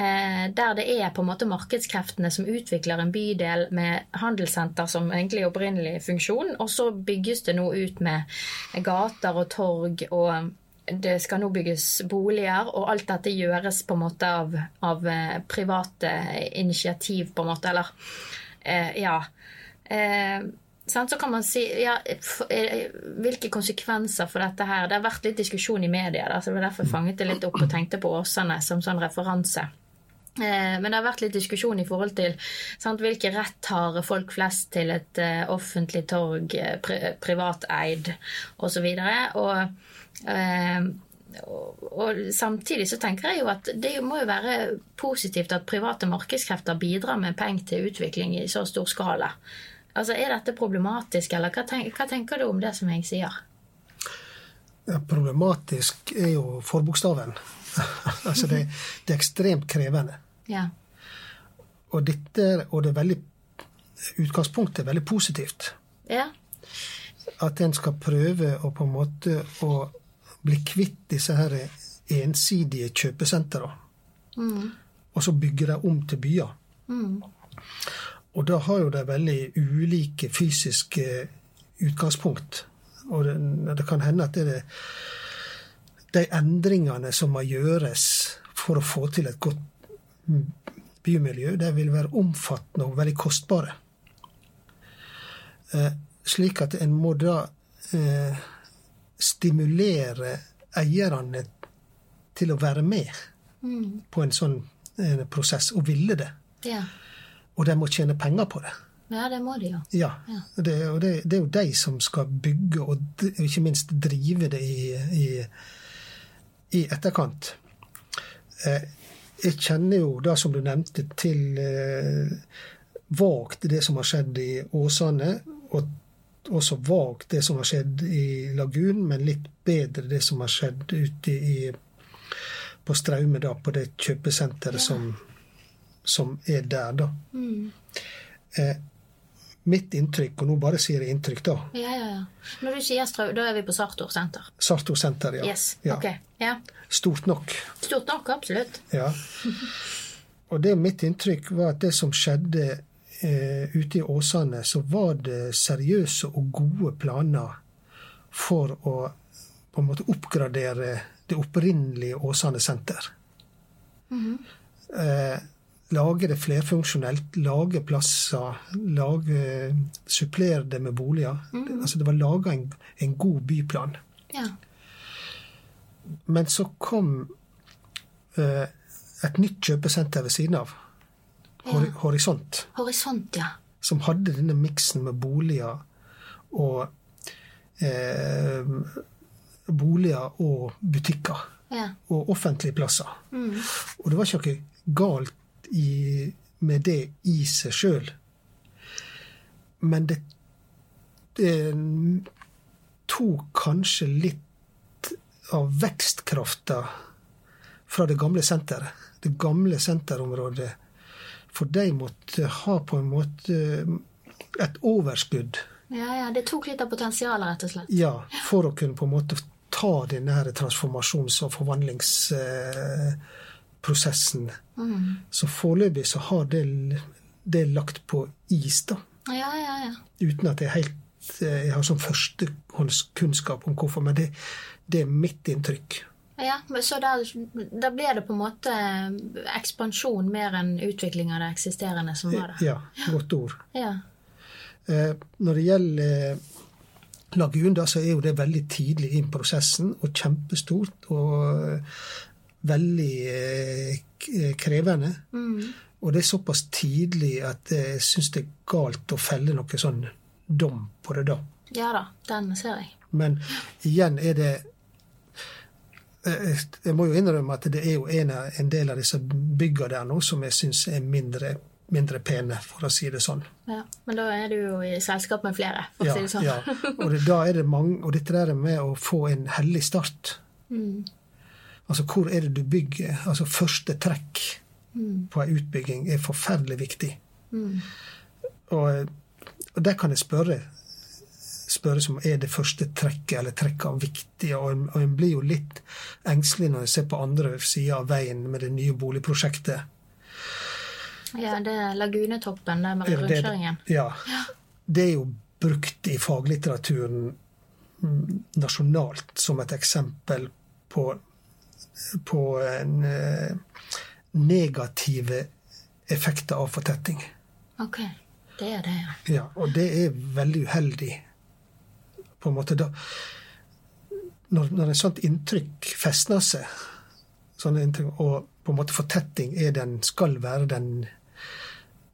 Eh, der det er på en måte markedskreftene som utvikler en bydel med handelssenter som egentlig opprinnelig funksjon, og så bygges det nå ut med gater og torg og det skal nå bygges boliger, og alt dette gjøres på en måte av, av eh, private initiativ, på en måte, eller eh, Ja. Eh, så kan man si ja, Hvilke konsekvenser for dette her? Det har vært litt diskusjon i media, da, så det derfor fanget det litt opp og tenkte på Åsane som sånn referanse. Eh, Men det har vært litt diskusjon i forhold til sant, hvilken rett har folk flest til et eh, offentlig torg, eh, pri privateid osv. Og, og, og samtidig så tenker jeg jo at det må jo være positivt at private markedskrefter bidrar med penger til utvikling i så stor skala. Altså, Er dette problematisk, eller hva, tenk, hva tenker du om det som jeg sier? Ja, problematisk er jo forbokstaven. altså det, det er ekstremt krevende. Ja. Og dette, og det er veldig Utgangspunktet er veldig positivt. Ja. At en skal prøve å på en måte å bli kvitt disse her ensidige kjøpesentra. Og så bygge dem om til byer. Og da har jo de veldig ulike fysiske utgangspunkt. Og det, det kan hende at det de endringene som må gjøres for å få til et godt bymiljø, de vil være omfattende og veldig kostbare. Eh, slik at en må da eh, stimulere eierne til å være med på en sånn eh, prosess, og ville det. ja. Og de må tjene penger på det. Ja, det må de jo. Ja, Det, og det, det er jo de som skal bygge og ikke minst drive det i, i, i etterkant. Eh, jeg kjenner jo da, som du nevnte, til eh, vagt det som har skjedd i Åsane, og også vagt det som har skjedd i Lagun, men litt bedre det som har skjedd ute i, på Straume, da, på det kjøpesenteret som, som er der, da. Eh, mitt inntrykk, og nå bare sier jeg inntrykk, da. Ja, ja, ja. Når du sier Strau, da er vi på Sartor senter. Sartor senter, ja. Yes. ja. Okay. Ja. Stort nok. Stort nok, absolutt. Ja. Og det mitt inntrykk var at det som skjedde eh, ute i Åsane, så var det seriøse og gode planer for å på en måte oppgradere det opprinnelige Åsane senter. eh, lage det flerfunksjonelt, lage plasser, lage, supplere det med boliger. Altså det var laga en, en god byplan. Ja. Men så kom eh, et nytt kjøpesenter ved siden av. Hor Horisont, Horisont, ja. som hadde denne miksen med boliger og eh, Boliger og butikker. Ja. Og offentlige plasser. Og det var ikke noe galt i, med det i seg sjøl. Men det, det tok kanskje litt av vekstkrafta fra det gamle senteret. Det gamle senterområdet. For de måtte ha på en måte et overskudd. ja, ja. Det tok litt av potensialet, rett og slett. Ja, for å kunne på en måte ta denne her transformasjons- og forvandlingsprosessen. Så foreløpig så har det, det lagt på is, da. Ja, ja, ja. Uten at jeg helt jeg har sånn førstehåndskunnskap om hvorfor, men det, det er mitt inntrykk. Ja, Så da, da blir det på en måte ekspansjon mer enn utvikling av det eksisterende som var der? Ja, godt ord. Ja. Eh, når det gjelder eh, lagun, da, så er jo det veldig tidlig i prosessen og kjempestort og eh, veldig krevende. Mm. krevende. Og det er såpass tidlig at jeg syns det er galt å felle noe sånn dom på det da. ja da, den ser jeg. Men igjen er det eh, Jeg må jo innrømme at det er jo en, en del av disse bygga der nå som jeg syns er mindre, mindre pene, for å si det sånn. Ja. Men da er du jo i selskap med flere, for å si det sånn. ja. Og det, da er det mange, og dette der med å få en hellig start. Altså, hvor er det du bygger? Altså, første trekk på ei utbygging er forferdelig viktig. Og, og der kan jeg spørre spørre som er det første trekket eller trekkene viktige. Og en, og en blir jo litt engstelig når en ser på andre sida av veien med det nye boligprosjektet. Ja, det er Lagunetoppen der med rundkjøringen. Ja. Det er jo brukt i faglitteraturen mm, nasjonalt som et eksempel på, på en, eh, negative effekter av fortetting. Ok, det er det, ja. Ja, og det er veldig uheldig. På en måte da Når, når et sånt inntrykk festner seg, sånne inntrykk, og på en måte fortetting er den, skal være den,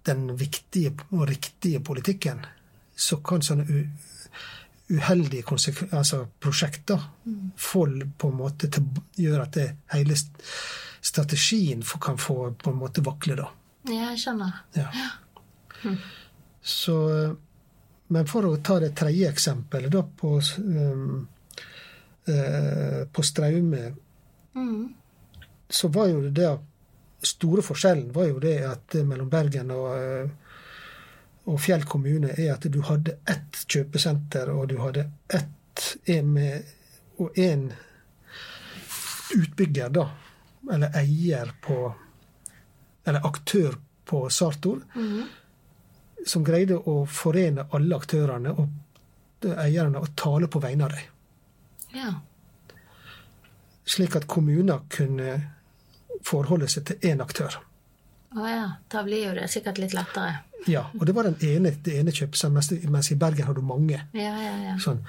den viktige og riktige politikken, så kan sånne u, uheldige altså prosjekter får på en måte til, gjøre at det, hele strategien for, kan få på en måte vakle, da. Ja, jeg skjønner. Ja. Så, men for å ta det tredje eksempelet, da, på, um, uh, på Straume, Mm. så var jo det store forskjellen var jo det at eh, mellom Bergen og, eh, og Fjell kommune er at du hadde ett kjøpesenter, og du hadde ett en med, og én utbygger, da, eller eier på Eller aktør på Sartor, som greide å forene alle aktørene og eierne og tale på vegne av dem. Ja. Slik at kommuner kunne forholde seg til én aktør. Å ja. Da blir jo det sikkert litt lettere. Ja, og det var den ene, det ene kjøpesenteret, mens, mens i Bergen hadde du mange. Ja, ja, ja. Sånn.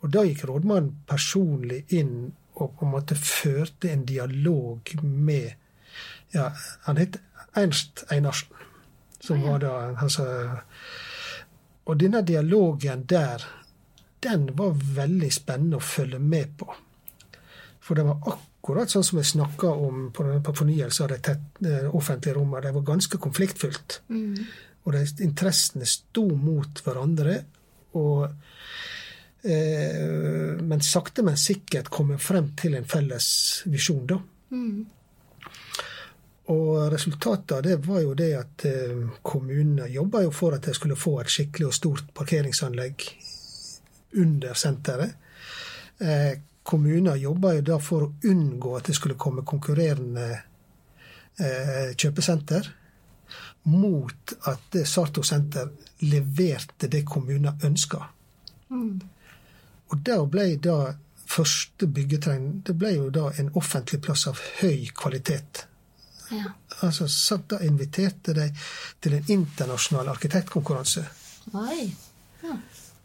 Og da gikk rådmannen personlig inn og på en måte førte en dialog med ja, Han het Ernst Einarsen, som var da altså, Og denne dialogen der, den var veldig spennende å følge med på. For det var akkurat sånn som vi snakka om på, på fornyelse av det tett, eh, offentlige rommet. Det var ganske konfliktfylt. Og de interessene sto mot hverandre. Og, eh, men sakte, men sikkert kom en frem til en felles visjon, da. Og resultatet av det var jo det at eh, kommunene jobba jo for at de skulle få et skikkelig og stort parkeringsanlegg under senteret. Eh, kommuner jobba jo da for å unngå at det skulle komme konkurrerende eh, kjøpesenter, mot at Sarto senter leverte det kommuner ønska. Og der ble da første byggetrinn det ble jo da en offentlig plass av høy kvalitet. ja. Altså, så Da inviterte de til en internasjonal arkitektkonkurranse. Oi.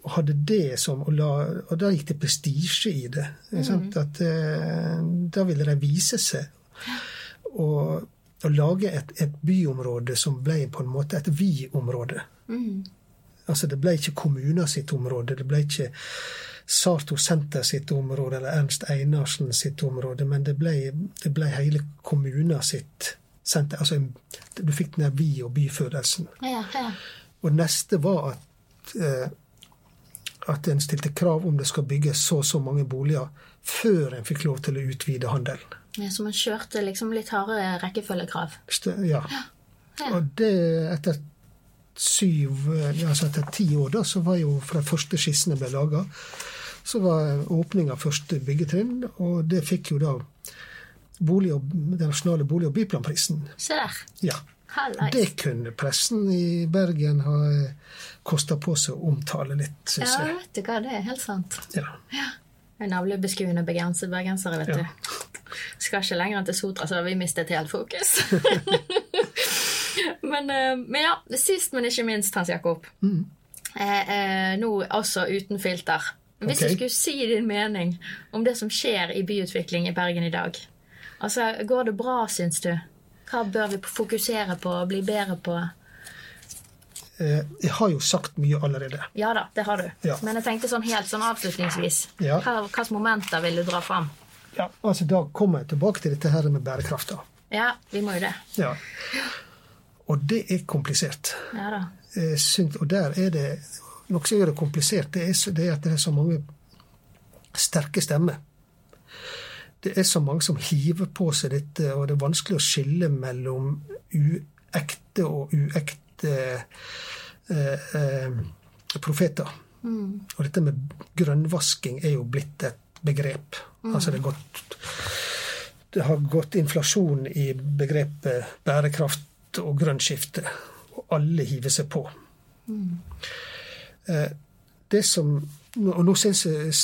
Og hadde det som, og, la, og da gikk det prestisje i det. Mm. At eh, Da ville de vise seg. Og å lage et, et, byområde som ble på en måte et vi-område. Mm. Altså Det ble ikke kommuner sitt område, det ble ikke Sarto Senter sitt område eller Ernst Einarsen sitt område, men det ble, det ble hele kommuner sitt senter. Altså du fikk den der vi- og byfølelsen. Ja, ja. Og neste var at eh, at en stilte krav om det skal bygges så og så mange boliger før en fikk lov til å utvide handelen. ja så man kjørte liksom litt hardere rekkefølgekrav. Ja. Ja. Ja. Og det etter syv Altså etter ti år, da, så var jo fra første skissene ble laga, så var åpning av første byggetrinn, og det fikk jo da bolig og, den nasjonale bolig- og byplanprisen. Se der. Ja. Hallais. Det kunne pressen i Bergen ha kosta på seg å omtale litt, syns Ja, vet du hva, det er helt sant. Ja. Ja. Navlebeskuende bergenser- bergensere, vet Ja. du. Skal ikke lenger enn til Sotra, så har vi mistet helt fokus. men, eh, men ja, sist, men ikke minst, Hans Jakob. Eh, eh, nå også uten filter. Hvis okay. du skulle si din mening om det som skjer i byutvikling i Bergen i dag, altså, går det bra, syns du? Hva bør vi fokusere på og bli bedre på? Eh, Jeg har jo sagt mye allerede. Ja da, det har du. Ja. Men jeg tenkte sånn helt sånn avslutningsvis. Ja. Hva, hvilke momenter vil du dra fram? Ja, altså Da kommer jeg tilbake til dette her med bærekraft. da. Ja, vi må jo det. Ja. Og det er komplisert. Ja da. Jeg syns- og der er det Noe som gjør det komplisert, det er, det er at det er så mange sterke stemmer. Det er så mange som hiver på seg dette, og det er vanskelig å skille mellom uekte og uekte eh, eh, profeter. Og dette med grønnvasking er jo blitt et begrep. Altså det, gått, det har gått inflasjon i begrepet bærekraft og grønt skifte, og alle hiver seg på. Mm. Det som, og nå, jeg,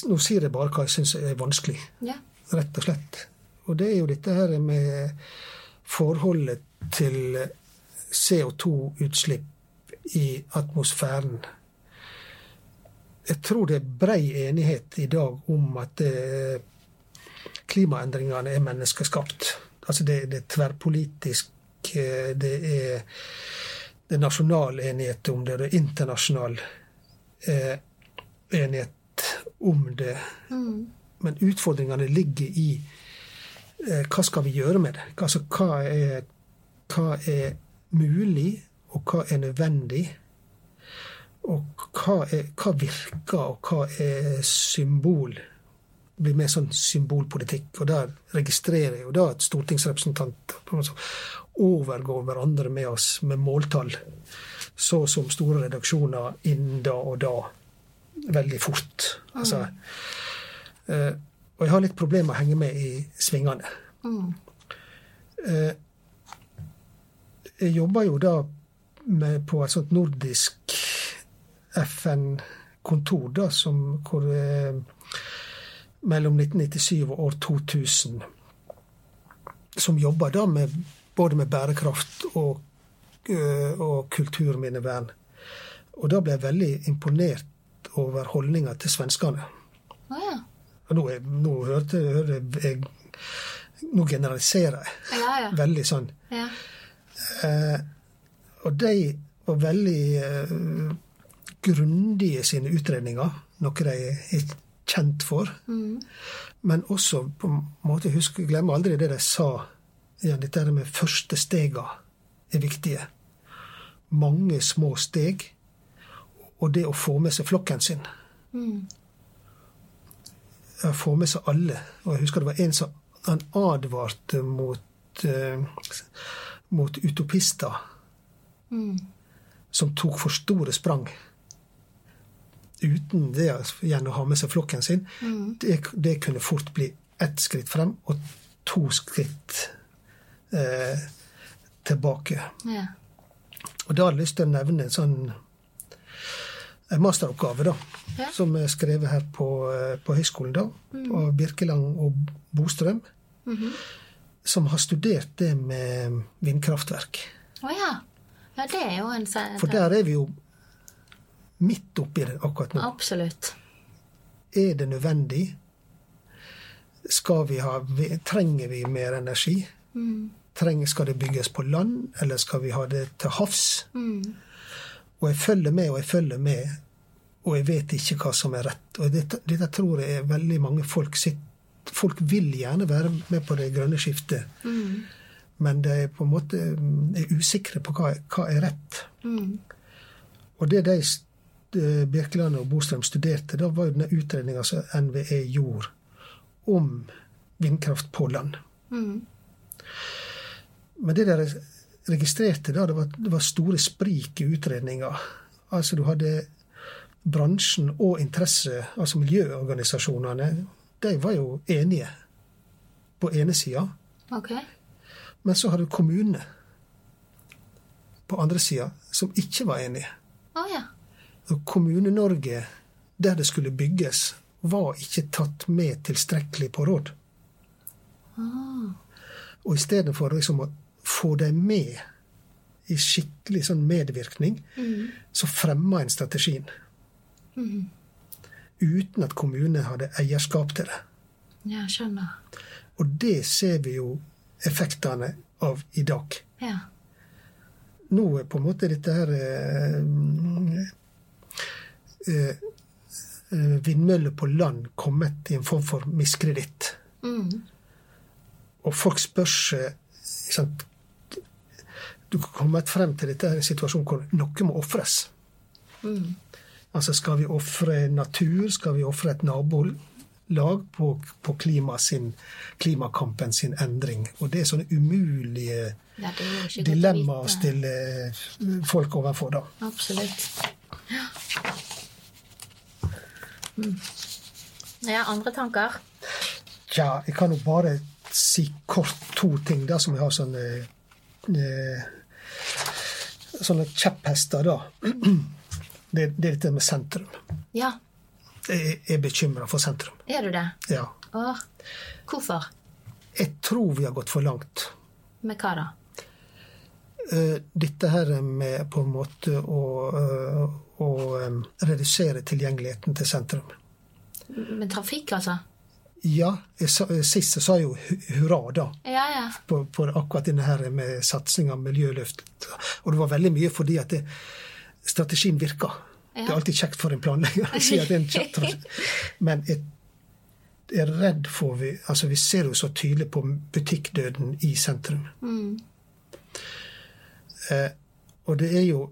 nå sier jeg bare hva jeg syns er vanskelig Yeah. rett og slett. Og det er jo dette her med forholdet til CO2-utslipp i atmosfæren. Jeg tror det er brei enighet i dag om at eh, klimaendringene er menneskeskapt. Altså det, det er tverrpolitisk, eh, det er, det er nasjonal enighet om det, det er internasjonal eh, enighet om det. Men utfordringene ligger i eh, hva skal vi gjøre med det? Altså, hva, er, hva er mulig, og hva er nødvendig? Og hva, er, hva virker, og hva er symbol? Det blir mer sånn symbolpolitikk. Og der registrerer jeg jo da at stortingsrepresentanter overgår hverandre med oss med måltall. Så som store redaksjoner innen da og da. Veldig fort. Altså, eh, og jeg har litt problemer med å henge med i svingene. Eh, jeg jobber jo da med, på et sånt nordisk FN-kontor, da, som, hvor eh, mellom 1997 og år 2000 Som jobber da med både med bærekraft og, eh, og kulturminnevern. Og da ble jeg veldig imponert over holdninga til svenskene. Å ja. Nå, jeg, nå hørte hørte jeg Nå generaliserer jeg. Ja, ja. Veldig sånn. Eh, og de var veldig eh, grundige i sine utredninger, noe de er kjent for. Men også på en måte husk, glem aldri det de sa. Ja, dette med første stega er viktige. Mange små steg. Og det å få med seg flokken sin. Mm. Få med seg alle. Og jeg husker det var en som han advarte mot, eh, mot utopister som tok for store sprang uten det igjen å ha med seg flokken sin. Det, det kunne fort bli ett skritt frem og to skritt eh, tilbake. ja. Og da har jeg lyst til å nevne en sånn en masteroppgave, da. Ja. Som er skrevet her på, eh, på høyskolen, da. Av Birkeland og Bostrøm. Som har studert det med vindkraftverk. Å ja. Ja, det er jo en For der er vi jo midt oppi det akkurat nå. Absolutt. Er det nødvendig? Skal vi ha, trenger vi mer energi? trenger, Skal det bygges på land, eller skal vi ha det til havs? Mm. Og jeg følger med og jeg følger med, og jeg vet ikke hva som er rett. Og dette, dette tror jeg veldig mange folk sitt, Folk vil gjerne være med på det grønne skiftet, Mm. men de er på en måte mm, er usikre på hva, hva er rett. Mm. Og det de eh, Birkeland og Bostrøm studerte, da var jo denne utredninga som NVE gjorde om vindkraft på land. Mm. Men det de registrerte da, det var, det var store sprik i utredninga. Altså du hadde bransjen og interesse, altså miljøorganisasjonene, de var jo enige på ene sida. Okay. Men så hadde du kommunene på andre sida som ikke var enige. Oh, ja. Kommune-Norge, der det skulle bygges, var ikke tatt med tilstrekkelig på råd. Oh. Og i stedet for liksom å få dem med i skikkelig sånn medvirkning, Mm. så fremma en strategien. Mm. Uten at kommunen hadde eierskap til det. Ja, skjønner. Og det ser vi jo effektene av i dag. Ja. Nå er på en måte dette her eh, eh, eh, Vindmøller på land kommet i en form for miskreditt. Mm. Og folk spør seg sant, Du har kommet frem til dette her, en situasjon hvor noe må ofres. Mm. Altså skal vi ofre natur? Skal vi ofre et nabolag på, på klima sin, klimakampen sin endring? Og det er sånne umulige Ja, er dilemmaer å stille folk overfor, da. Absolutt. Ja. Mm. Ja, andre tanker? Tja, jeg kan jo bare si kort to ting da, som jeg har sånne eh, Sånne kjepphester, da. Det, det er dette med sentrum. Ja, Jeg er bekymra for sentrum. er du det? Ja. Åh, hvorfor? Jeg tror vi har gått for langt. Med hva da? Eh, Dette her med på en måte å, eh, å eh, redusere tilgjengeligheten til sentrum. Med trafikk, altså? Ja, jeg sa, sist så sa jeg jo hurra, da. Ja, ja. på, på akkurat denne her med satsinga, miljøløft. Og det var veldig mye fordi at det, strategien virka. Det er alltid kjekt for en planlegger å si at det er en kjapp. Men jeg er redd for vi, altså vi ser jo så tydelig på butikkdøden i sentrum. Mm. Eh, og det er jo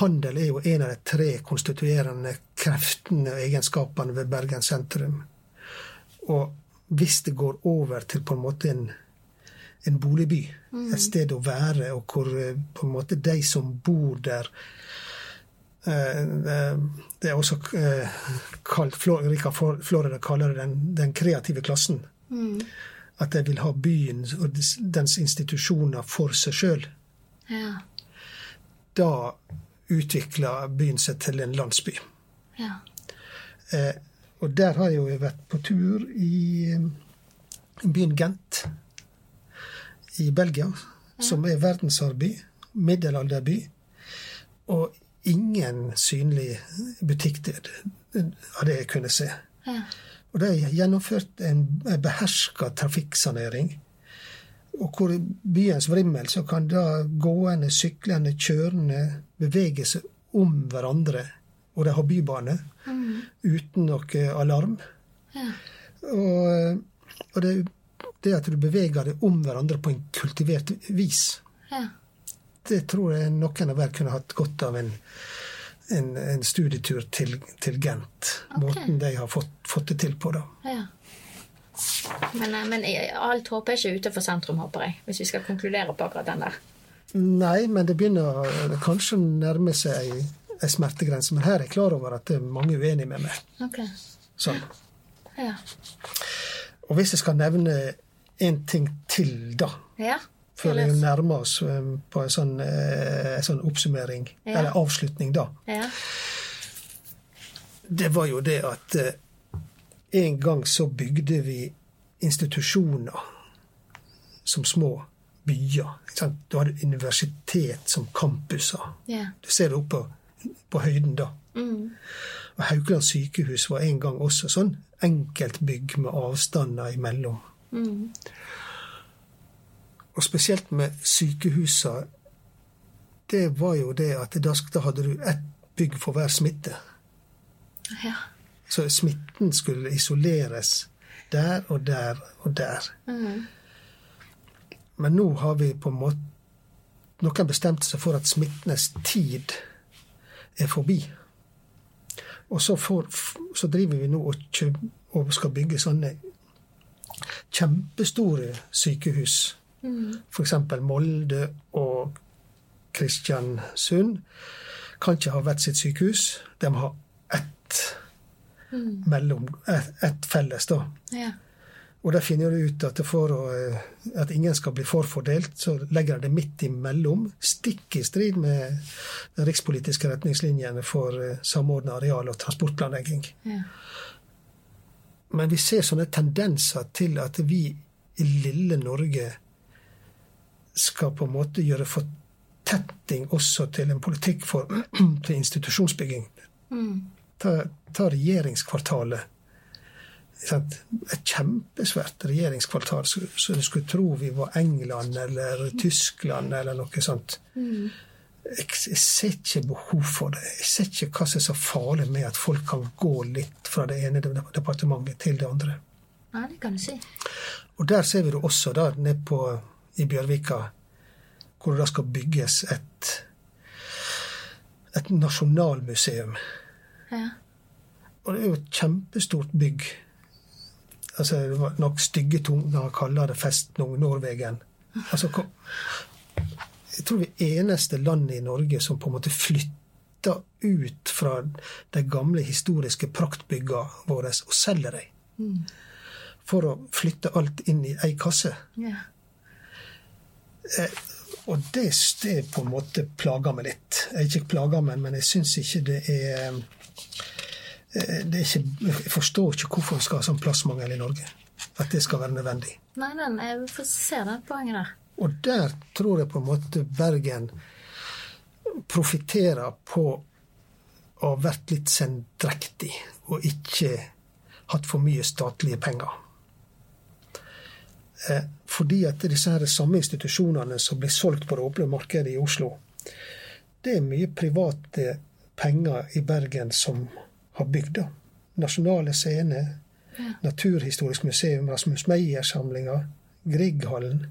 Handel er jo en av de tre konstituerende kreftene og egenskapene ved Bergen sentrum. Og hvis det går over til på en måte en, en boligby, et sted å være, og hvor eh, på en måte de som bor der eh, eh, Det er også kalt Rika Florida kaller det den, den kreative klassen. Mm. At de vil ha byen og dens- institusjoner for seg sjøl. Ja. Da utvikler byen seg til en landsby. Ja. Eh, og der har jeg jo vært på tur i byen Gent i Belgia, som er verdensarvby, middelalderby, og ingen synlig butikkdød av det jeg kunne se. Og det er gjennomført en beherska trafikksanering. Og hvor byens vrimmel så kan da gående, syklende, kjørende bevege seg om hverandre. Og de har bybane Mm. uten noe alarm. Ja. Og, og det, det at du beveger deg om hverandre på en kultivert vis, Ja. det tror jeg noen av hver kunne hatt godt av en, en, en studietur til, til Gent. Okay. Måten de har fått, fått det til på, da. ja. Men, eh, men eh, alt håp er ikke ute for sentrum, håper jeg. Hvis vi skal konkludere på akkurat den der. Nei, men det begynner kanskje å nærme seg ei, ei smertegrense. Men her er jeg klar over at det er mange uenige med meg. Okay. Sånn. Ja. Og hvis jeg skal nevne en ting til, da, Ja. før vi nærmer oss eh, på en sånn, eh, en sånn oppsummering, Ja. eller avslutning, da, Ja. det var jo det at eh, en gang så bygde vi institusjoner som små byer. Du hadde universitet som campuser. Ja. Du ser det oppe på, på høyden da. Mm. Og Haukeland sykehus var en gang også sånn enkeltbygg med avstander imellom. Mm. og spesielt med sykehusa, det var jo det at da, hadde du ett bygg for hver smitte. Ja. Så smitten skulle isoleres der og der og der. Mm. Men nå har vi på en måte Noen bestemte seg for at smittenes tid er forbi. Og så, får, så driver vi nå og, og skal bygge sånne kjempestore sykehus. Mm. F.eks. Molde og Kristiansund kan ikke ha hvert sitt sykehus. De må ha ett Mm. mellom ett et felles, da. Ja. Og der finner du ut at for å, eh, at ingen skal bli forfordelt, så legger de det midt imellom, stikk i strid med de rikspolitiske retningslinjene for eh, samordna areal- og transportplanlegging. Ja. Men vi ser sånne tendenser til at vi i lille Norge skal på en måte gjøre fortetting også til en politikk for til institusjonsbygging. Mm. Ta, ta regjeringskvartalet. Et kjempesvært regjeringskvartal, så, så du skulle tro vi var England eller Tyskland eller noe sånt. Mm. Jeg, jeg ser ikke behov for det. Jeg ser ikke hva som er så farlig med at folk kan gå litt fra det ene departementet til det andre. ja, det kan du si. Og der ser vi det også, da, nede på, i Bjørvika, hvor det da skal bygges et, et nasjonalmuseum. Ja. Og det er jo et kjempestort bygg. Altså, det var nok stygge tunger kaller det Festning Norwegen. Altså, jeg tror vi er eneste landet i Norge som på en måte flytter ut fra de gamle historiske praktbyggene våre og selger dem. Mm. For å flytte alt inn i ei kasse. Ja. Og det, det på en måte plager meg litt. Jeg ikke plager meg, men jeg syns ikke det er eh, det er ikke, Jeg forstår ikke hvorfor vi skal ha sånn plassmangel i Norge. At det skal være nødvendig. Nei, nei, jeg får se det poenget der. Og der tror jeg på en måte Bergen profitterer på å ha vært litt sendrektig og ikke hatt for mye statlige penger. Eh, fordi at disse her samme institusjonene som blir solgt på det åpne markedet i Oslo, det er mye private penger i Bergen som har bygd det. Nasjonale scener, Naturhistorisk museum, Rasmus Meyer-samlinga, Grieghallen.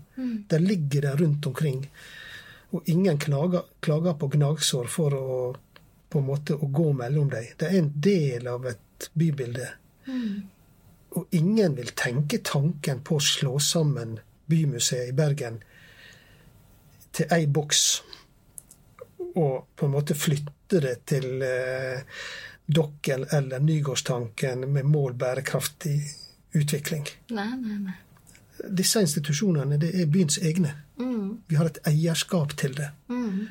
Der ligger det rundt omkring. Og ingen klager, klager på gnagsår for å på en måte å gå mellom dem. Det er en del av et bybilde. Og ingen vil tenke tanken på å slå sammen Bymuseet i Bergen til ei boks, og på en måte flytte det til eh, Dokkel eller Nygårdstanken med mål bærekraftig utvikling. Nei, nei, nei. Disse institusjonene det er byens egne. Mm. Vi har et eierskap til det. Mm.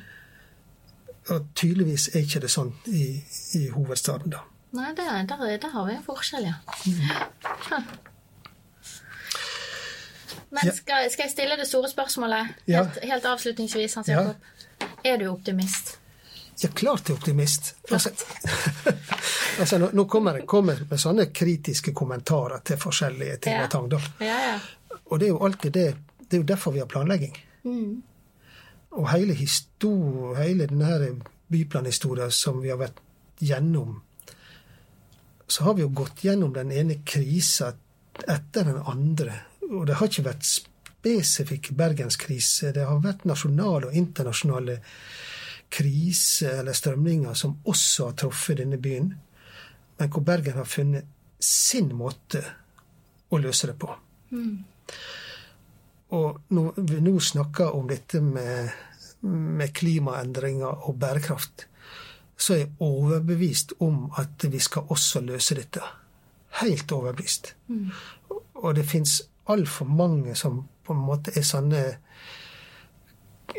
Og tydeligvis er ikke det sånn i, i hovedstaden, da. Nei, det, der, der har vi en forskjell, ja. Mm. Men skal, skal jeg stille det store spørsmålet Ja. helt, helt avslutningsvis, Hans Ja. Jakob? Er du optimist? Ja, klart jeg er optimist. Altså, altså, nå, nå kommer jeg kommer med sånne kritiske kommentarer til forskjellige ting Ja. og tang. da. Ja, ja. Og det er jo alltid det Det er jo derfor vi har planlegging. Mm. Og hele, histor, hele denne byplanhistorien som vi har vært gjennom, så har vi jo gått gjennom den ene krisa etter den andre. Og det har ikke vært spesifikk bergenskrise. Det har vært nasjonale og internasjonale kriser eller strømninger som også har truffet denne byen, men hvor Bergen har funnet sin måte å løse det på. Og når vi nå snakker om dette med, med klimaendringer og bærekraft, så er jeg overbevist om at vi skal også løse dette. Helt overbevist. Og det fins altfor mange som på en måte er sånne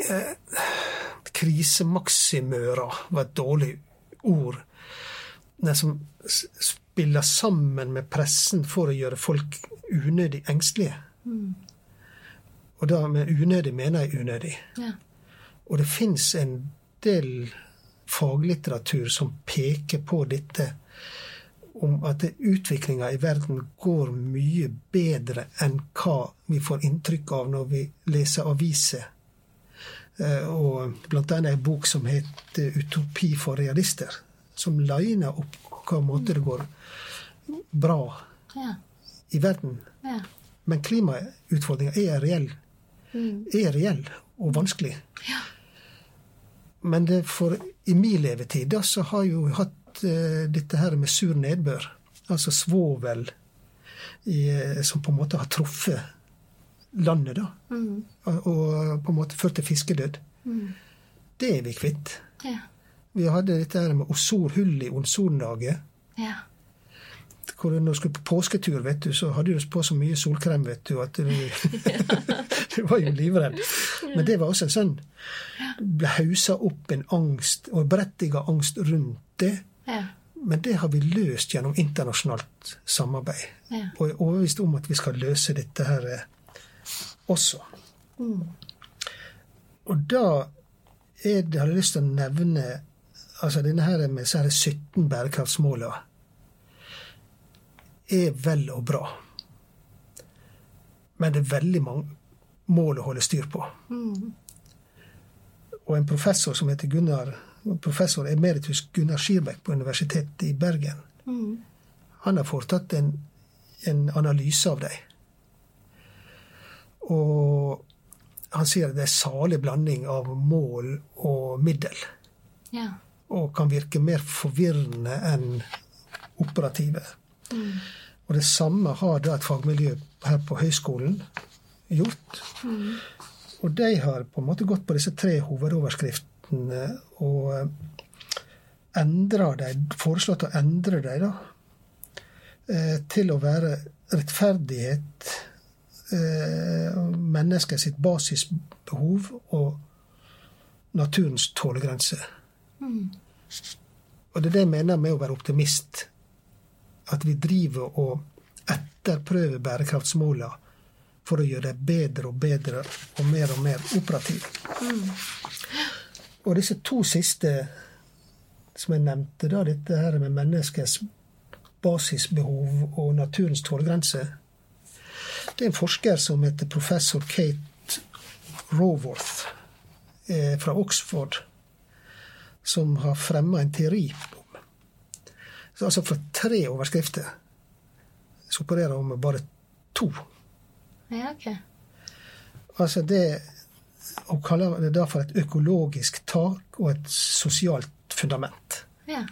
eh, Krisemaksimører var et dårlig ord. Den som spiller sammen med pressen for å gjøre folk unødig engstelige. Og da med unødig mener jeg unødig. ja. Og det fins en del faglitteratur som peker på dette, om at utviklinga i verden går mye bedre enn hva vi får inntrykk av når vi leser aviser. Eh, og blant annet en bok som heter 'Utopi for realister', som liner opp hva måte det går bra Ja. i verden. Ja. Men klimautfordringa er reell. Er reell og vanskelig. Ja. Men det for, i min levetid da, så har jeg jo hatt uh, dette her med sur nedbør. Altså svovel i, eh, som på en måte har truffet landet, da. Og, og på en måte ført til fiskedød. Det er vi kvitt. Ja. Vi hadde dette her med ozorhull i ozonlaget. Ja. Hvor når du skulle på påsketur, vet du, så hadde du på så mye solkrem vet du, at du, du var jo livredd. Men det var også en sånn ble hausa opp en angst, og berettiga angst rundt det. Ja. Men det har vi løst gjennom internasjonalt samarbeid. Og er overbevist om at vi skal løse dette her eh, også. Og da er det, har jeg lyst til å nevne altså denne her med disse her 17 bærekraftsmålene er vel og bra. Men det er veldig mange mål å holde styr på. Og en professor som heter Gunnar, professor emeritus Gunnar Skirbekk på Universitetet i Bergen, han har foretatt en, en analyse av dem. Og han sier at det er salig blanding av mål og middel. Ja. Og kan virke mer forvirrende enn operative. Og det samme har da et fagmiljø her på høyskolen gjort. Og de har på en måte gått på disse tre hovedoverskriftene og endra dem, foreslått å endre dem, da. eh, Til å være rettferdighet, eh, mennesket sitt basisbehov og naturens tålegrense. Og det er det jeg mener med å være optimist at vi driver og etterprøver bærekraftsmålene for å gjøre det bedre og bedre og mer og mer operative. Og disse to siste som jeg nevnte, da, dette her med menneskets basisbehov og naturens tålegrense, det er en forsker som heter professor Kate Raworth eh, fra Oxford, som har fremma en teori altså for tre overskrifter så opererer hun med bare to. Ja, ok. Altså det Hun kaller det da for et økologisk tak og et sosialt fundament. Ja.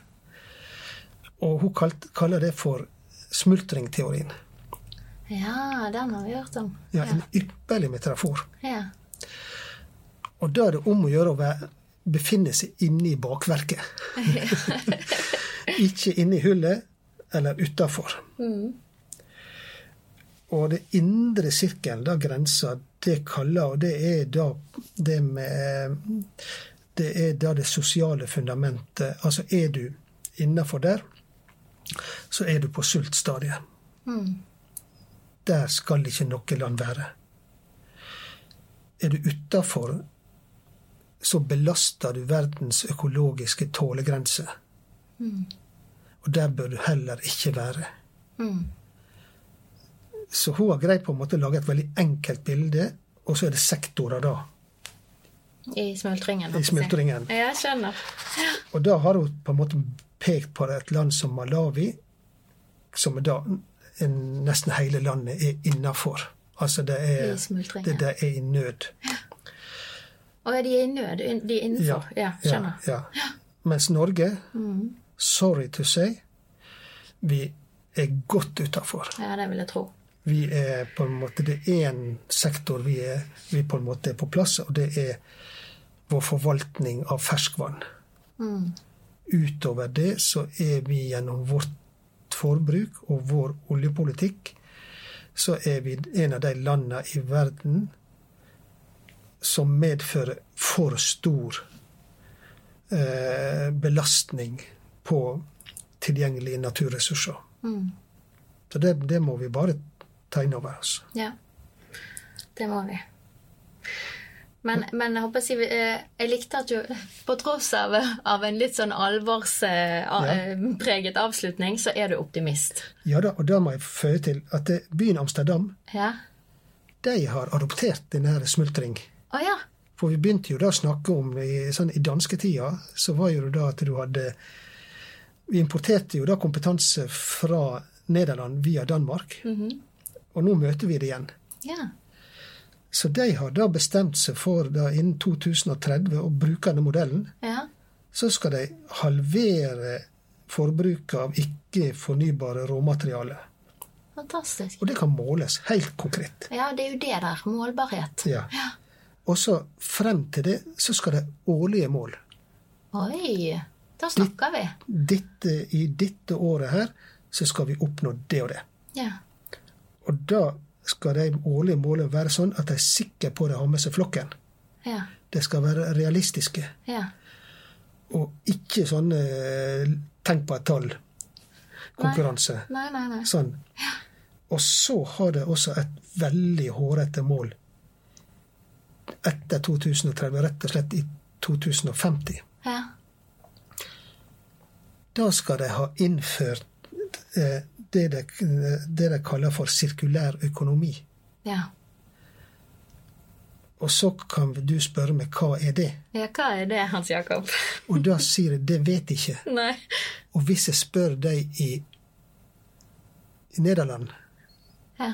Og hun kalt, kaller det for smultringteorien. ja, den har vi hørt om. Ja, En ypperlig metafor. Ja. Og da er det om å gjøre å befinne seg inne i bakverket. Ikke inne i hullet eller utafor. Og det indre sirkelen, da grensa, det kaller Og det er da det med Det er da det sosiale fundamentet. Altså er du innafor der, så er du på sultstadiet. Der skal ikke noe land være. Er du utafor, så belaster du verdens økologiske tålegrense. Og der bør du heller ikke være. Så hun har greid på en måte å lage et veldig enkelt bilde, og så er det sektorer da. I smultringen. I smultringen. Ja, jeg skjønner. Og da har hun på en måte pekt på et land som Malawi, som da nesten hele landet er innafor. Altså det er, I det der er i nød. Og de er i nød? De er innenfor? Ja, skjønner. Ja, ja. Mens Norge, sorry to say, vi er godt utafor. Ja, det vil jeg tro. Vi er på en måte, Det er én sektor vi, er, vi på en måte er på plass, og det er vår forvaltning av ferskvann. Utover det så er vi gjennom vårt forbruk og vår oljepolitikk så er vi en av de landene i verden som medfører for stor eh, belastning på tilgjengelige naturressurser. Så det, det må vi bare ta inn over oss. Ja, det må vi. Men, men jeg håper jeg, eh, jeg likte at du, på tross av, av en litt sånn alvorspreget avslutning, så er du optimist. Ja da, og da må jeg føye til at byen Amsterdam Ja? de har adoptert denne smultring. Å ja. For vi begynte jo da å snakke om i, sånn, I dansketida så var jo det da at du hadde Vi importerte jo da kompetanse fra Nederland via Danmark. Og nå møter vi det igjen. Ja. Så de har da bestemt seg for da innen 2030 å bruke denne modellen. ja. Så skal de halvere forbruket av ikke-fornybare råmaterialer. Fantastisk. Og det kan måles helt konkret. Ja, det er jo det der. Målbarhet. Ja. Og så frem til det så skal det årlige mål. Oi. Da snakker vi. Dette, I dette året her så skal vi oppnå det og det. Ja. Og da skal de årlige målene være sånn at de er sikre på at de har med seg flokken. Ja. De skal være realistiske, Ja. og ikke sånne eh, tenk på et tall-konkurranse. Nei, nei, nei. Sånn. Og så har det også et veldig hårete mål etter 2030, rett og slett i 2050. Ja. Da skal de ha innført eh, det de, det de kaller for sirkulær økonomi. Ja. Og så kan du spørre meg hva er det? Ja, hva er det, Hans Jakob? Og da sier jeg det vet jeg ikke. Nei. Og hvis jeg spør deg i, i Nederland Ja.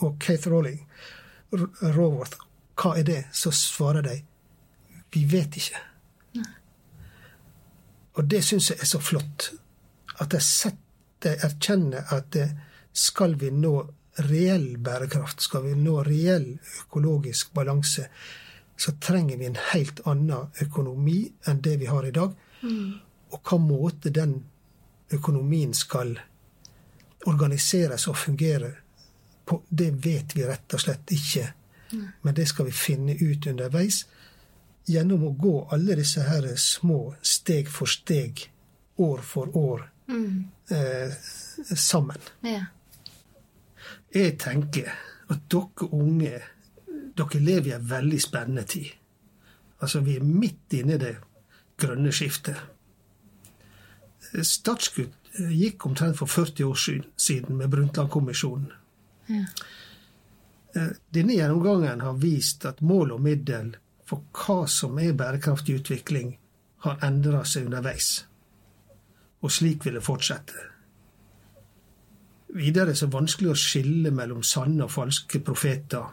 og Kate Rowling, Raworth, hva er det, så svarer de vi vet ikke. Og det syns jeg er så flott. At de setter, erkjenner at det, skal vi nå reell bærekraft, skal vi nå reell økologisk balanse, så trenger vi en helt annen økonomi enn det vi har i dag. Og hva måte den økonomien skal organiseres og fungere på, det vet vi rett og slett ikke. Men det skal vi finne ut underveis gjennom å gå alle disse her små steg for steg, år for år, eh, sammen. Ja. Jeg tenker at dere unge dere lever i en veldig spennende tid. Altså, vi er midt inne i det grønne skiftet. Startskudd gikk omtrent for 40 år siden med Brundtland-kommisjonen. Ja. Denne gjennomgangen har vist at mål og middel for hva som er bærekraftig utvikling, har endra seg underveis. Og slik vil det fortsette. Videre er det så vanskelig å skille mellom sanne og falske profeter.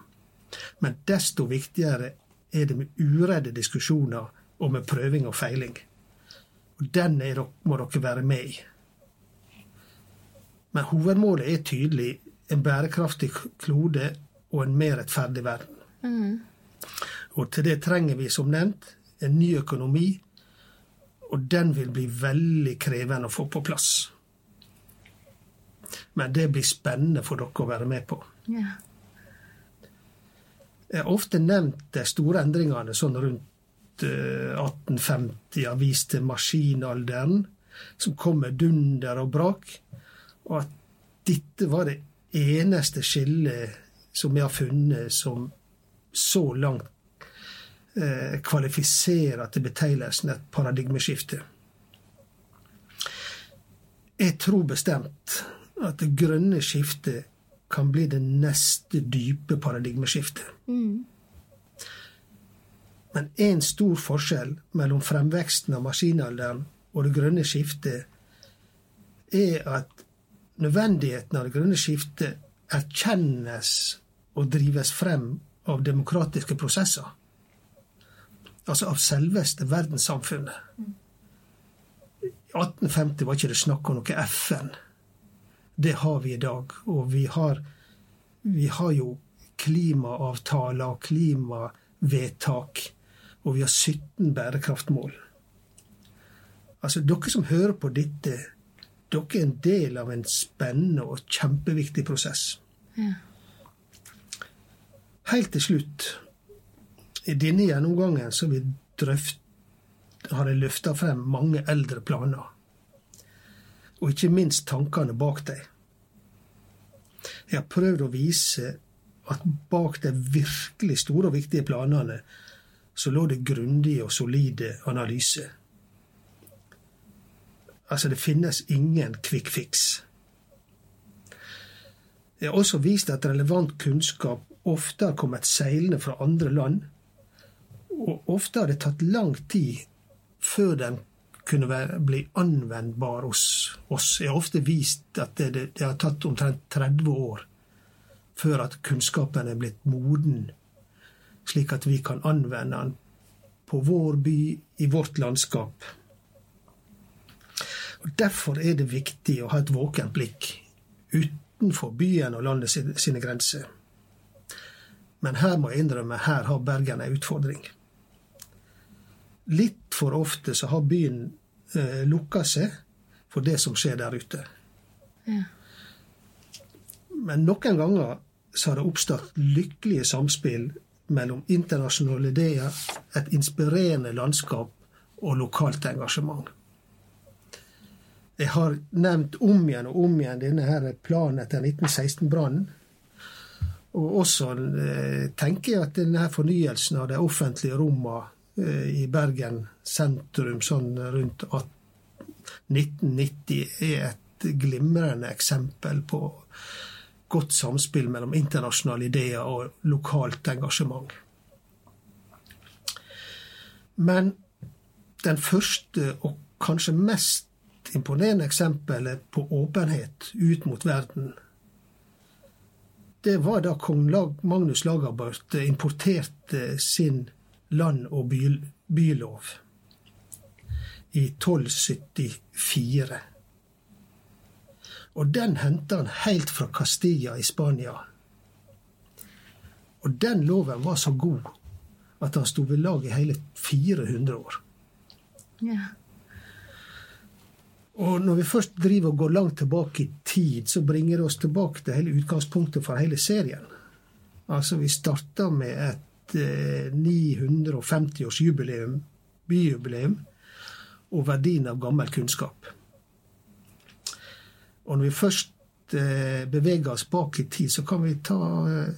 Men desto viktigere er det med uredde diskusjoner og med prøving og feiling. Og den er, må dere være med i. Men hovedmålet er tydelig en bærekraftig klode og en mer rettferdig verden. Og til det trenger vi, som nevnt, en ny økonomi, og den vil bli veldig krevende å få på plass. Men det blir spennende for dere å være med på. Ja. Jeg har ofte nevnt de store endringene sånn rundt eh, 1850 har vist til maskinalderen, som kom med dunder og brak, og at dette var det eneste skillet som vi har funnet som så langt eh, kvalifiserer til betegnelsen et paradigmeskifte. Jeg tror bestemt at det grønne skiftet kan bli det neste dype paradigmeskiftet. Men én stor forskjell mellom fremveksten av maskinalderen og det grønne skiftet er at nødvendigheten av det grønne skiftet erkjennes og drives frem av demokratiske prosesser. Altså av selveste verdenssamfunnet. I 1850 var ikke det snakk om noe FN. Det har vi i dag. Og vi har, vi har jo klimaavtaler og klimavedtak. Og vi har 17 bærekraftmål. Altså, dere som hører på dette, dere er en del av en spennende og kjempeviktig prosess. Helt til slutt, i denne gjennomgangen så har jeg løfta frem mange eldre planer. Og ikke minst tankene bak dem. Jeg har prøvd å vise at bak de virkelig store og viktige planene så lå det grundige og solide analyse. Altså, det finnes ingen quick fix. Jeg har også vist at relevant kunnskap ofte har kommet seilende fra andre land, og ofte har det tatt lang tid før den kunne bli anvendbar hos oss. Det er ofte vist at det, det, det har tatt omtrent 30 år før at kunnskapen er blitt moden, slik at vi kan anvende den på vår by, i vårt landskap. Og Derfor er det viktig å ha et våkent blikk utenfor byen og landet sine grenser. Men her må jeg innrømme, her har Bergen en utfordring. Litt for ofte så har byen eh, lukka seg for det som skjer der ute. Ja. Men noen ganger så har det oppstått lykkelige samspill mellom internasjonale ideer, et inspirerende landskap og lokalt engasjement. Jeg har nevnt om igjen og om igjen denne her planen etter 1916-brannen. Og også eh, tenker jeg at denne fornyelsen av de offentlige rommene i Bergen sentrum sånn rundt 1990 er et glimrende eksempel på godt samspill mellom internasjonale ideer og lokalt engasjement. Men den første og kanskje mest imponerende eksempelet på åpenhet ut mot verden, det var da kong Magnus Lagerbart importerte sin land- og by bylov i 1274. Og den henta han helt fra Castilla i Spania. Og den loven var så god at han sto ved lag i hele 400 år. Ja. Og når vi først driver og går langt tilbake i tid, så bringer det oss tilbake til hele utgangspunktet for hele serien. Altså, vi starta med et eh, 950-årsjubileum, byjubileum, og verdien av gammel kunnskap. Og når vi først eh, beveger oss bak i tid, så kan vi ta eh,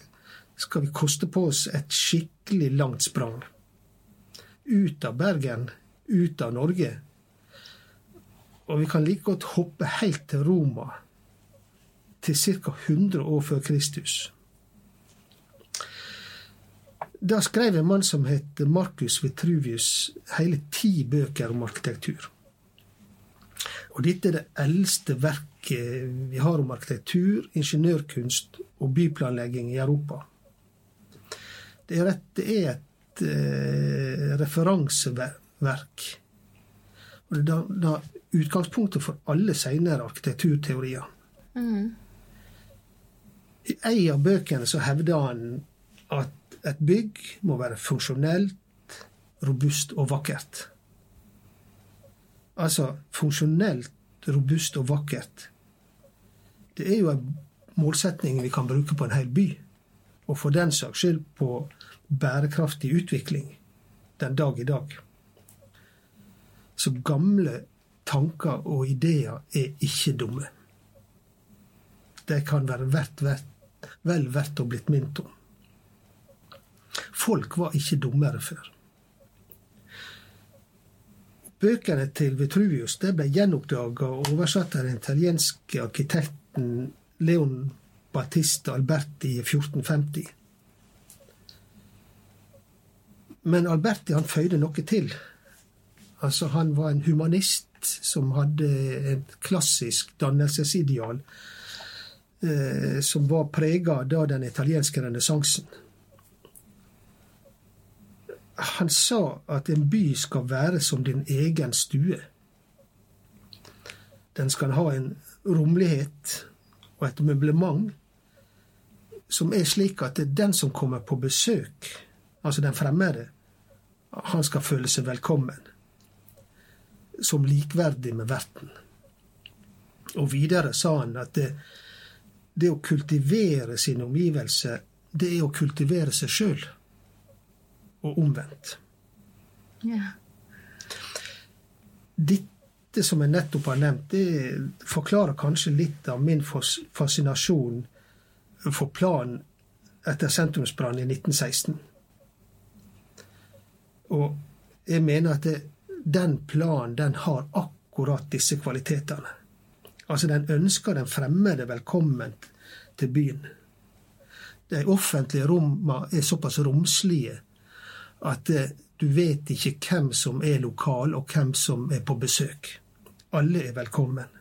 skal vi koste på oss et skikkelig langt sprang. Ut av Bergen, ut av Norge. Og vi kan like godt hoppe helt til Roma, til ca. 100 år før Kristus. Da skrev en mann som het Marcus Vitruvius, hele ti bøker om arkitektur. Og dette er det eldste verket vi har om arkitektur, ingeniørkunst og byplanlegging i Europa. Det er, et, det er et eh, referanseverk. Og det er da, utgangspunktet for alle senere arkitekturteorier. Mm. I ei av bøkene så hevder han at et bygg må være funksjonelt, robust og vakkert. Altså funksjonelt, robust og vakkert det er jo en målsetning vi kan bruke på en hel by. Og for den saks skyld på bærekraftig utvikling den dag i dag. Så gamle tanker og ideer er ikke dumme. De kan være vel verdt å blitt minnet om. Folk var ikke dummere før. Bøkene til Vitruvius ble gjenoppdaga og oversatt av den italienske arkitekten Leon Battista Alberti i 1450. Men Alberti han føyde noe til. Altså, han var en humanist som hadde et klassisk dannelsesideal eh, som var prega av den italienske renessansen. Han sa at en by skal være som din egen stue. Den skal ha en rommelighet og et møblement som er slik at den som kommer på besøk, altså den fremmede, han skal føle seg velkommen. Som likverdig med verten. Og videre sa han at det, det å kultivere sine omgivelser, det er å kultivere seg sjøl. Og omvendt. Ja. Dette som jeg nettopp har nevnt, det forklarer kanskje litt av min fascinasjon for planen etter sentrumsbrannen i 1916. Og jeg mener at det, den planen den har akkurat disse kvalitetene. Altså Den ønsker den fremmede velkommen til byen. De offentlige rommene er såpass romslige at eh, du vet ikke hvem som er lokal, og hvem som er på besøk. Alle er velkommen.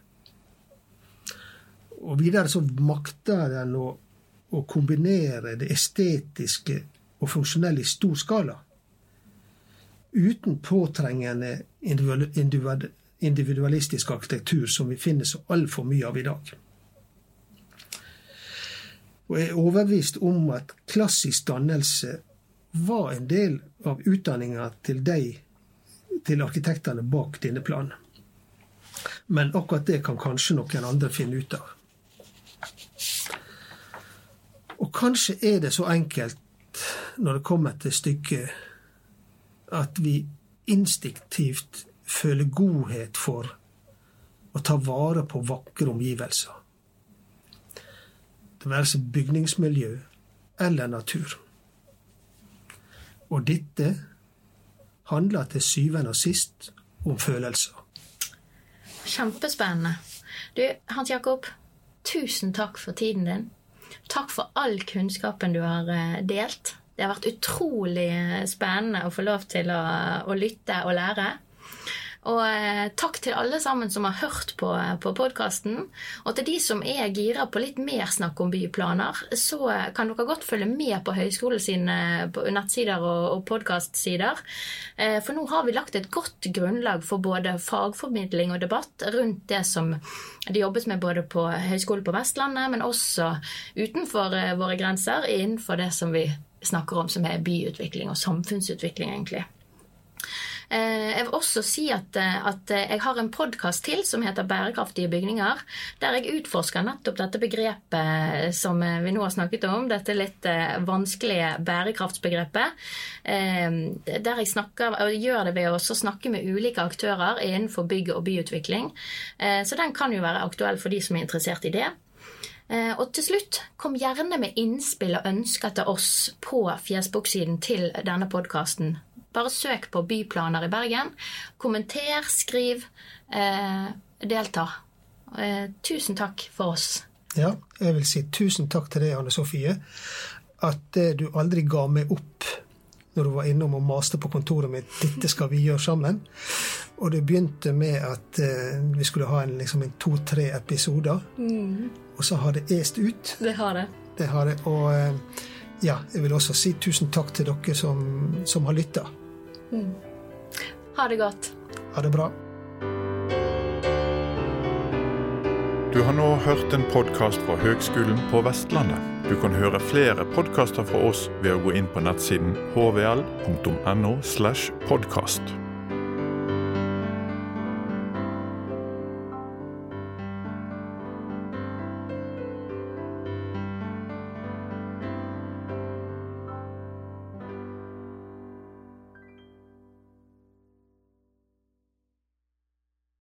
Og videre så makter den å, å kombinere det estetiske og funksjonelle i stor skala uten påtrengende individualistisk arkitektur som vi finner så altfor mye av i dag. Og jeg er overbevist om at klassisk dannelse var en del av utdanninga til de, til arkitektene bak denne planen. Men akkurat det kan kanskje noen andre finne ut av. Og kanskje er det så enkelt når det kommer til stykket at vi instinktivt føler godhet for å ta vare på vakre omgivelser. Det være seg bygningsmiljø eller natur. Og dette handler til syvende og sist om følelser. Kjempespennende. Du, Hans Jakob, tusen takk for tiden din. Takk for all kunnskapen du har eh, delt. Det har vært utrolig spennende å få lov til å, å lytte og lære. Og eh, takk til alle sammen som har hørt på, på podkasten. Og til de som er gira på litt mer snakk om byplaner, så kan dere godt følge med på høyskolen sine nettsider og, og podkastsider. Eh, for nå har vi lagt et godt grunnlag for både fagformidling og debatt rundt det som det jobbes med både på Høgskolen på Vestlandet, men også utenfor eh, våre grenser, innenfor det som vi snakker om, som er byutvikling og samfunnsutvikling, egentlig. Eh, jeg vil også si at, eh, at jeg har en podkast til som heter Bærekraftige bygninger, der jeg utforsker nettopp dette begrepet som vi nå har snakket om, dette litt eh, vanskelige bærekraftsbegrepet. Der jeg snakker, og gjør det ved å snakke med ulike aktører innenfor bygg- og byutvikling. Så den kan jo være aktuell for de som er interessert i det. Og til slutt, kom gjerne med innspill og ønsker til oss på fjesboksiden til denne podkasten. Bare søk på byplaner i Bergen. Kommenter, skriv, eh, delta. Eh, tusen takk for oss. Ja, jeg vil si tusen takk til deg, Anne Sofie. At eh, du aldri ga meg opp når du var innom og maste på kontoret mitt 'dette skal vi gjøre sammen'. Og det begynte med at eh, vi skulle ha en, liksom en to-tre episoder. Mm. Og så har det est ut. Det har det. Det har det. Og eh, ja, jeg vil også si tusen takk til dere som, som har lytta. Mm. Ha det godt. Ha det bra. Du har nå hørt en podkast fra Høgskolen på Vestlandet. Du kan høre flere podkaster fra oss ved å gå inn på nettsiden hvl.no. slash podkast.